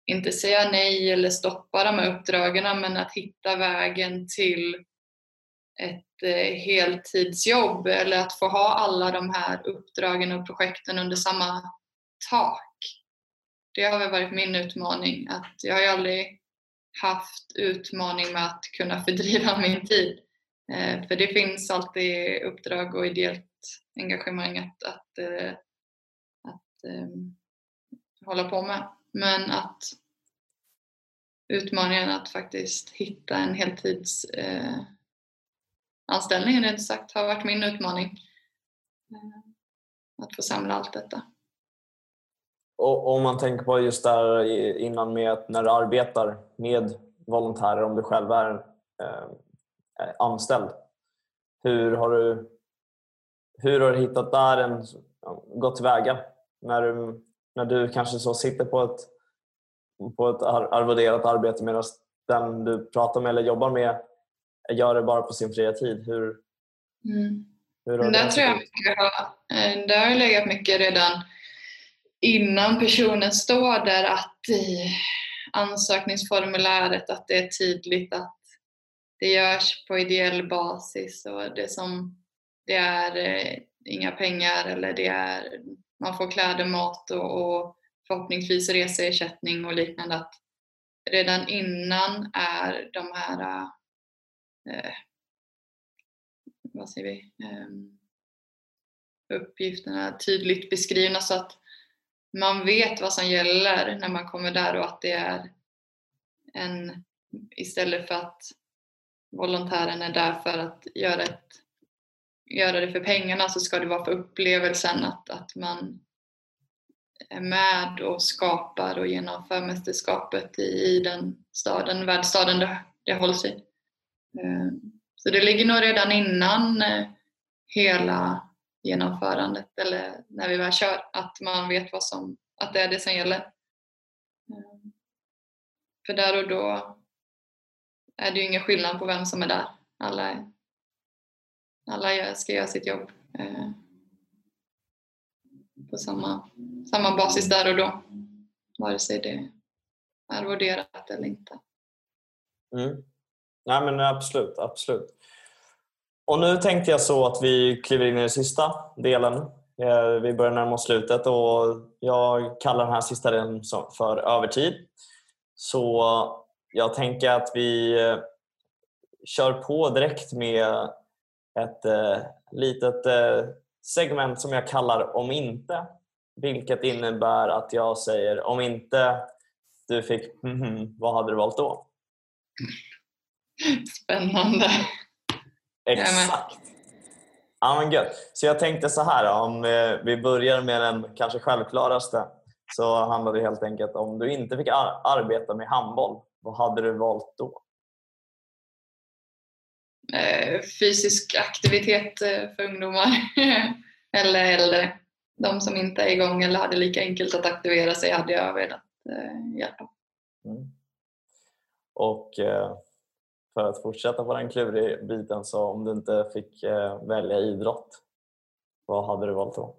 inte säga nej eller stoppa de här uppdragen men att hitta vägen till ett eh, heltidsjobb eller att få ha alla de här uppdragen och projekten under samma tak det har väl varit min utmaning. Att jag har ju aldrig haft utmaning med att kunna fördriva min tid. Eh, för det finns alltid uppdrag och ideellt engagemang att, att, eh, att eh, hålla på med. Men att utmaningen att faktiskt hitta en heltidsanställning eh, rent sagt har varit min utmaning. Eh, att få samla allt detta. Och om man tänker på just där innan med att när du arbetar med volontärer, om du själv är eh, anställd. Hur har du, hur har du hittat där en, gått tillväga? När du, när du kanske så sitter på ett, på ett arvoderat arbete medan den du pratar med eller jobbar med gör det bara på sin fria tid. Hur, mm. hur har där tror jag mycket har, eh, det har legat mycket redan innan personen står där att i ansökningsformuläret att det är tydligt att det görs på ideell basis och det som det är eh, inga pengar eller det är man får kläder, mat och, och förhoppningsvis reseersättning och liknande att redan innan är de här eh, eh vad säger vi, eh, uppgifterna tydligt beskrivna så att man vet vad som gäller när man kommer där och att det är en istället för att volontären är där för att göra, ett, göra det för pengarna så ska det vara för upplevelsen att, att man är med och skapar och genomför mästerskapet i, i den staden, världsstaden det, det hålls i. Eh, så det ligger nog redan innan eh, hela genomförandet eller när vi väl kör, att man vet vad som, att det är det som gäller. Ehm, för där och då är det ju ingen skillnad på vem som är där. Alla, alla ska göra sitt jobb eh, på samma, samma basis där och då. Vare sig det är arvoderat eller inte. Mm. Nej men absolut, absolut. Och nu tänkte jag så att vi kliver in i den sista delen. Eh, vi börjar närma oss slutet och jag kallar den här sista delen för övertid. Så jag tänker att vi eh, kör på direkt med ett eh, litet segment som jag kallar Om inte. Vilket innebär att jag säger om inte du fick mhm, vad hade du valt då? Spännande. Exakt. Ja men gött. Så jag tänkte så här om eh, vi börjar med den kanske självklaraste så handlar det helt enkelt om du inte fick ar arbeta med handboll. Vad hade du valt då? Eh, fysisk aktivitet eh, för ungdomar eller äldre. De som inte är igång eller hade lika enkelt att aktivera sig hade jag velat hjälpa. Mm. Och för att fortsätta på den kluriga biten så om du inte fick välja idrott, vad hade du valt då?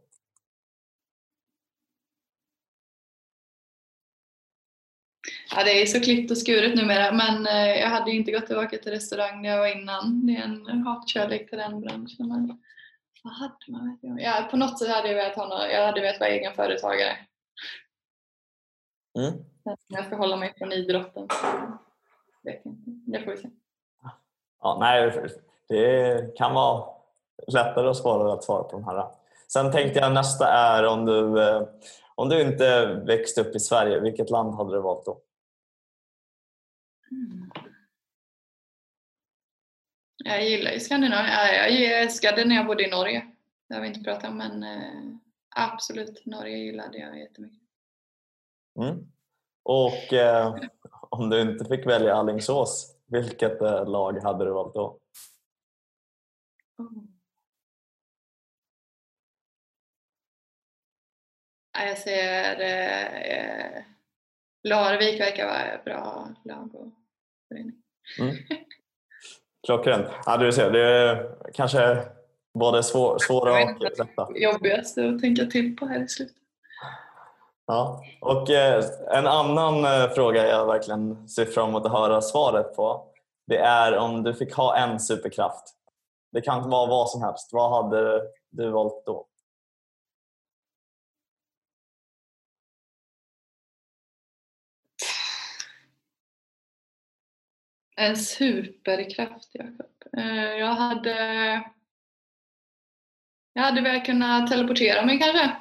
Ja, det är så klippt och skuret numera men eh, jag hade inte gått tillbaka till restaurang där jag var innan. Det är en hatkärlek till den branschen. Men vad hade man? Ja, på något sätt hade jag velat ha något, jag hade velat vara egen företagare. Mm. Jag ska hålla mig från idrotten. Det får vi se. Ja, nej, det kan vara lättare att svara att svara på de här. Sen tänkte jag nästa är om du, eh, om du inte växte upp i Sverige, vilket land hade du valt då? Jag gillar ju Skandinavien. Jag älskade när jag bodde i Norge. Det har vi inte pratat om men eh, absolut, Norge gillade jag jättemycket. Mm. Och eh, om du inte fick välja Allingsås, vilket eh, lag hade du valt då? Oh. Jag ser eh, Larvik verkar vara ett bra lag och förening. Mm. Klockrent. Ja, du ser, det är kanske både svår, svåra och lätta. Jobbigaste att tänka till på här i slutet. Ja, och eh, en annan eh, fråga jag verkligen ser fram emot att höra svaret på det är om du fick ha en superkraft. Det kan vara vad som helst. Vad hade du valt då? En superkraft, Jakob. Eh, jag hade... Jag hade väl kunnat teleportera mig kanske.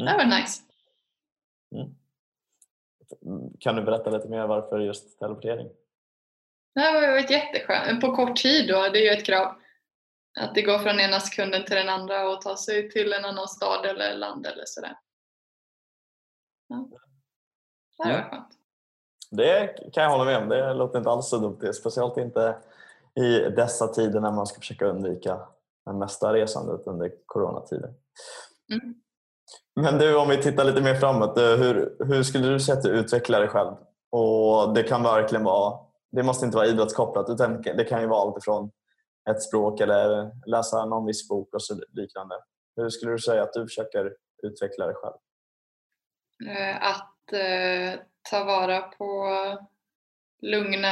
Mm. Det var nice. Mm. Kan du berätta lite mer varför just teleportering? Det var varit jätteskönt. På kort tid då, det är ju ett krav. Att det går från ena sekunden till den andra och ta sig till en annan stad eller land eller sådär. Ja. Det var skönt. Det kan jag hålla med om. Det låter inte alls så dumt. Speciellt inte i dessa tider när man ska försöka undvika det mesta resandet under coronatider. Mm. Men du, om vi tittar lite mer framåt. Eh, hur, hur skulle du säga att du utvecklar dig själv? Och det kan verkligen vara, det måste inte vara idrottskopplat utan det kan ju vara allt ifrån ett språk eller läsa någon viss bok och så liknande. Hur skulle du säga att du försöker utveckla dig själv? Eh, att eh, ta vara på lugna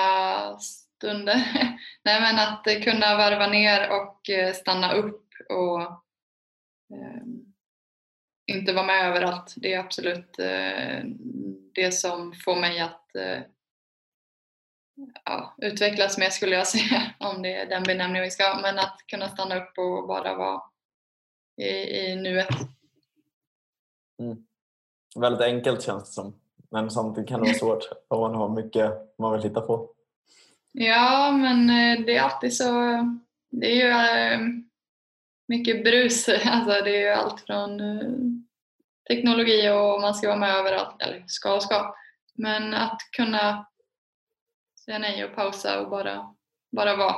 stunder. Nej men att kunna varva ner och eh, stanna upp och eh, inte vara med överallt. Det är absolut eh, det som får mig att eh, ja, utvecklas mer skulle jag säga, om det är den benämning vi ska ha. Men att kunna stanna upp och bara vara i, i nuet. Mm. Väldigt enkelt känns det som. Men samtidigt kan det vara svårt om man har mycket man vill hitta på. Ja, men eh, det är alltid så. Det är ju mycket brus. Alltså det är ju allt från eh, teknologi och man ska vara med överallt. Eller ska och ska. Men att kunna säga nej och pausa och bara, bara vara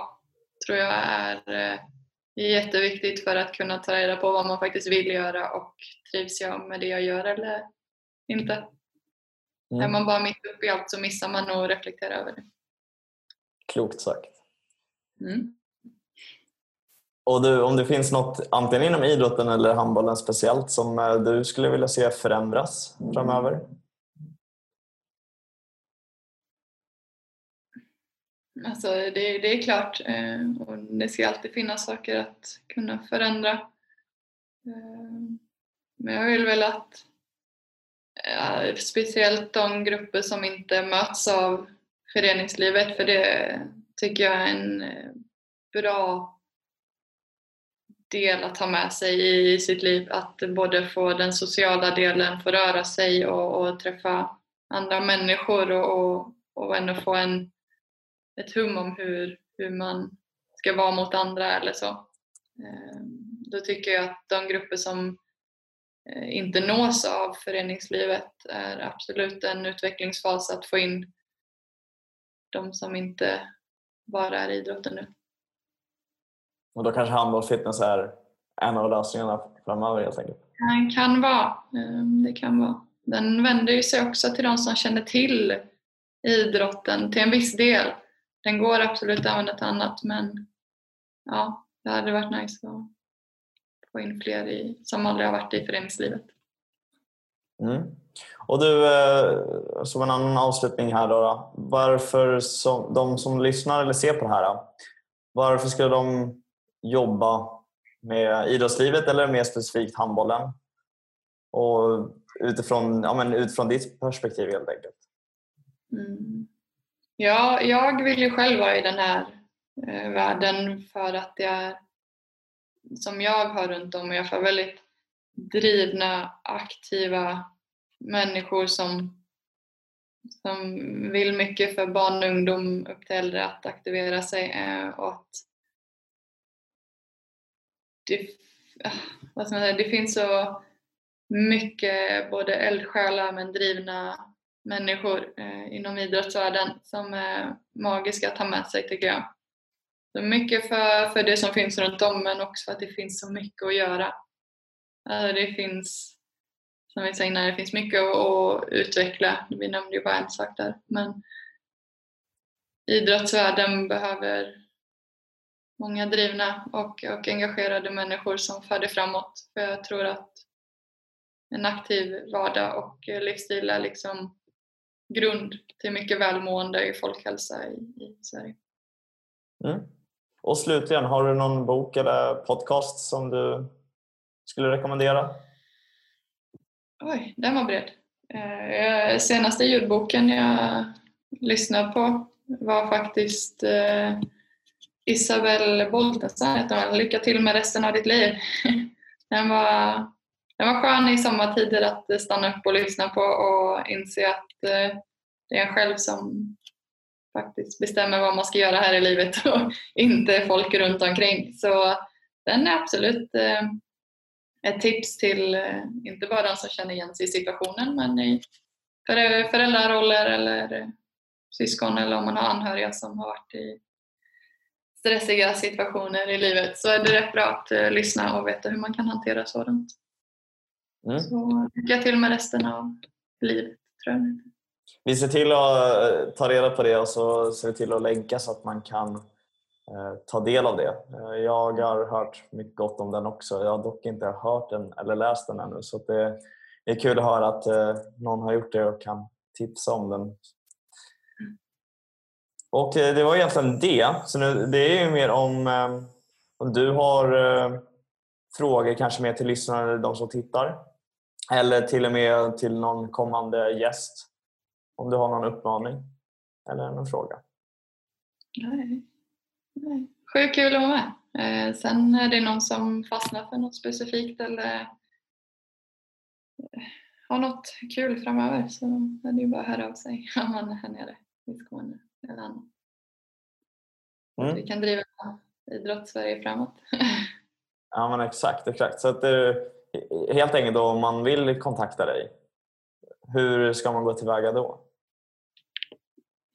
tror jag är, är jätteviktigt för att kunna ta reda på vad man faktiskt vill göra och trivs jag med det jag gör eller inte. Mm. Är man bara mitt uppe i allt så missar man att reflektera över det. Klokt sagt. Mm. Och du, om det finns något antingen inom idrotten eller handbollen speciellt som eh, du skulle vilja se förändras framöver? Alltså det, det är klart eh, och det ska alltid finnas saker att kunna förändra. Eh, men jag vill väl att speciellt de grupper som inte möts av föreningslivet för det tycker jag är en bra del att ha med sig i sitt liv. Att både få den sociala delen, få röra sig och, och träffa andra människor och, och, och ändå få en, ett hum om hur, hur man ska vara mot andra eller så. Ehm, då tycker jag att de grupper som eh, inte nås av föreningslivet är absolut en utvecklingsfas att få in de som inte bara är idrotten nu. Och då kanske handboll fitness är en av lösningarna framöver helt enkelt? Det kan vara. Eh, det kan vara. Den vänder ju sig också till de som känner till idrotten till en viss del. Den går absolut att använda till annat men ja, det hade varit nice att få in fler i, som aldrig har varit i föreningslivet. Mm. Och du, eh, som en annan avslutning här då, då. Varför som, de som lyssnar eller ser på det här, varför skulle de jobba med idrottslivet eller mer specifikt handbollen? Och utifrån, ja, men utifrån ditt perspektiv helt enkelt. Mm. Ja, jag vill ju själv vara i den här eh, världen för att det är som jag har runt om och jag får väldigt drivna, aktiva människor som, som vill mycket för barn och ungdom upp till äldre att aktivera sig eh, och att det, ah, vad ska man säga, det finns så mycket både eldsjälar men drivna människor eh, inom idrottsvärlden som är magiska att ta med sig tycker jag. Så mycket för, för det som finns runt om men också för att det finns så mycket att göra. Alltså det finns, som vi sa innan, det finns mycket att, att utveckla. Vi nämnde ju bara en sak där. Men idrottsvärlden behöver många drivna och, och engagerade människor som för det framåt. För jag tror att en aktiv vardag och livsstil är liksom grund till mycket välmående i folkhälsa i, i Sverige. Mm. Och slutligen, har du någon bok eller podcast som du skulle rekommendera? Oj, den var bred. Eh, senaste ljudboken jag lyssnade på var faktiskt eh, Isabel Boltensson, Lycka till med resten av ditt liv. Den var den var skön i sommartider att stanna upp och lyssna på och inse att eh, det är en själv som faktiskt bestämmer vad man ska göra här i livet och inte folk runt omkring. Så den är absolut eh, ett tips till eh, inte bara de som känner igen sig i situationen men i föräldraroller eller syskon eller om man har anhöriga som har varit i stressiga situationer i livet så är det rätt bra att lyssna och veta hur man kan hantera sådant. Mm. Så lycka till med resten av livet tror jag. Vi ser till att eh, ta reda på det och så ser vi till att länka så att man kan eh, ta del av det. Eh, jag har hört mycket gott om den också. Jag har dock inte hört den eller läst den ännu så det är kul att höra att någon har gjort det och kan tipsa om den. Och eh, Det var egentligen det. Så nu, det är ju mer om, eh, om du har eh, frågor kanske mer till lyssnarna eller de som tittar. Eller till och med till någon kommande gäst. Om du har någon uppmaning eller någon fråga. Nej. Nej. Sjukt kul att vara med. Eh, sen är det någon som fastnar för något specifikt eller har något kul framöver så är det ju bara att höra av sig om man är här nere i Skåne annat. Mm. Vi kan driva idrott-Sverige framåt. ja men exakt, exakt. Så att det helt enkelt då, om man vill kontakta dig, hur ska man gå tillväga då?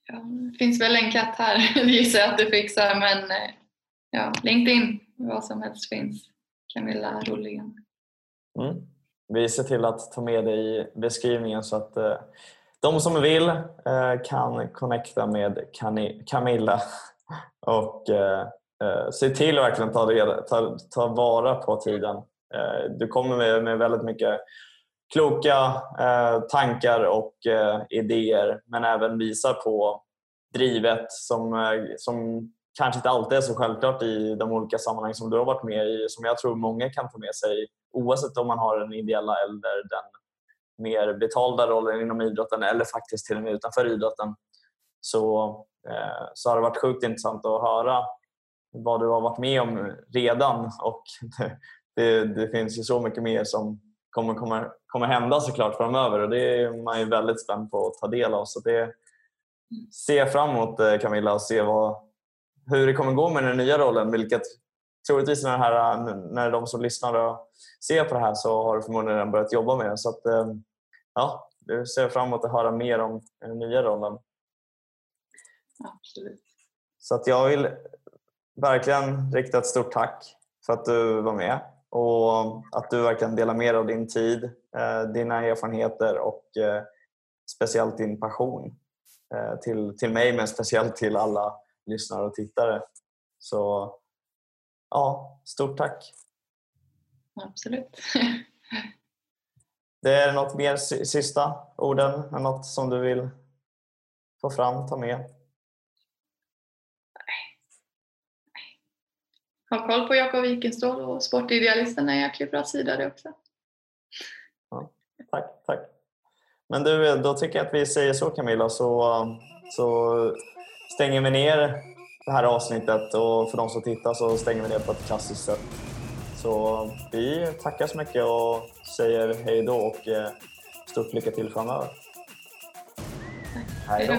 Ja, det finns väl länkat här, gissar jag att du fixar, men eh, ja, LinkedIn, vad som helst finns. Camilla Rollén. Mm. Vi ser till att ta med det i beskrivningen så att eh, de som vill eh, kan connecta med Camilla. Och eh, eh, se till att verkligen ta, reda, ta, ta vara på tiden. Du kommer med, med väldigt mycket kloka tankar och idéer men även visar på drivet som, som kanske inte alltid är så självklart i de olika sammanhang som du har varit med i som jag tror många kan ta med sig oavsett om man har den ideella eller den mer betalda roller inom idrotten eller faktiskt till och med utanför idrotten så, eh, så har det varit sjukt intressant att höra vad du har varit med om redan och det, det, finns ju så mycket mer som kommer, kommer, kommer hända såklart framöver och det är man ju väldigt spänd på att ta del av. Så det ser jag fram emot eh, Camilla och se vad, hur det kommer gå med den nya rollen. Vilket troligtvis när, här, när de som lyssnar och ser på det här så har du förmodligen redan börjat jobba med det. Så att, eh, ja, du ser fram emot att höra mer om den nya rollen. Absolut. Så att jag vill verkligen rikta ett stort tack för att du var med och att du verkligen delar med dig av din tid, eh, dina erfarenheter och eh, speciellt din passion till, till mig men speciellt till alla lyssnare och tittare. Så ja, stort tack! Absolut. Det är något mer sista orden? Något som du vill få fram, ta med? Ha koll på Jakob Wikenståhl och Sportidealisten är en jäkligt bra sida det också. Ja, tack, tack. Men du, då tycker jag att vi säger så Camilla så, så stänger vi ner det här avsnittet och för de som tittar så stänger vi ner på ett klassiskt sätt. Så vi tackar så mycket och säger hej då och eh, stort lycka till framöver. Hej då!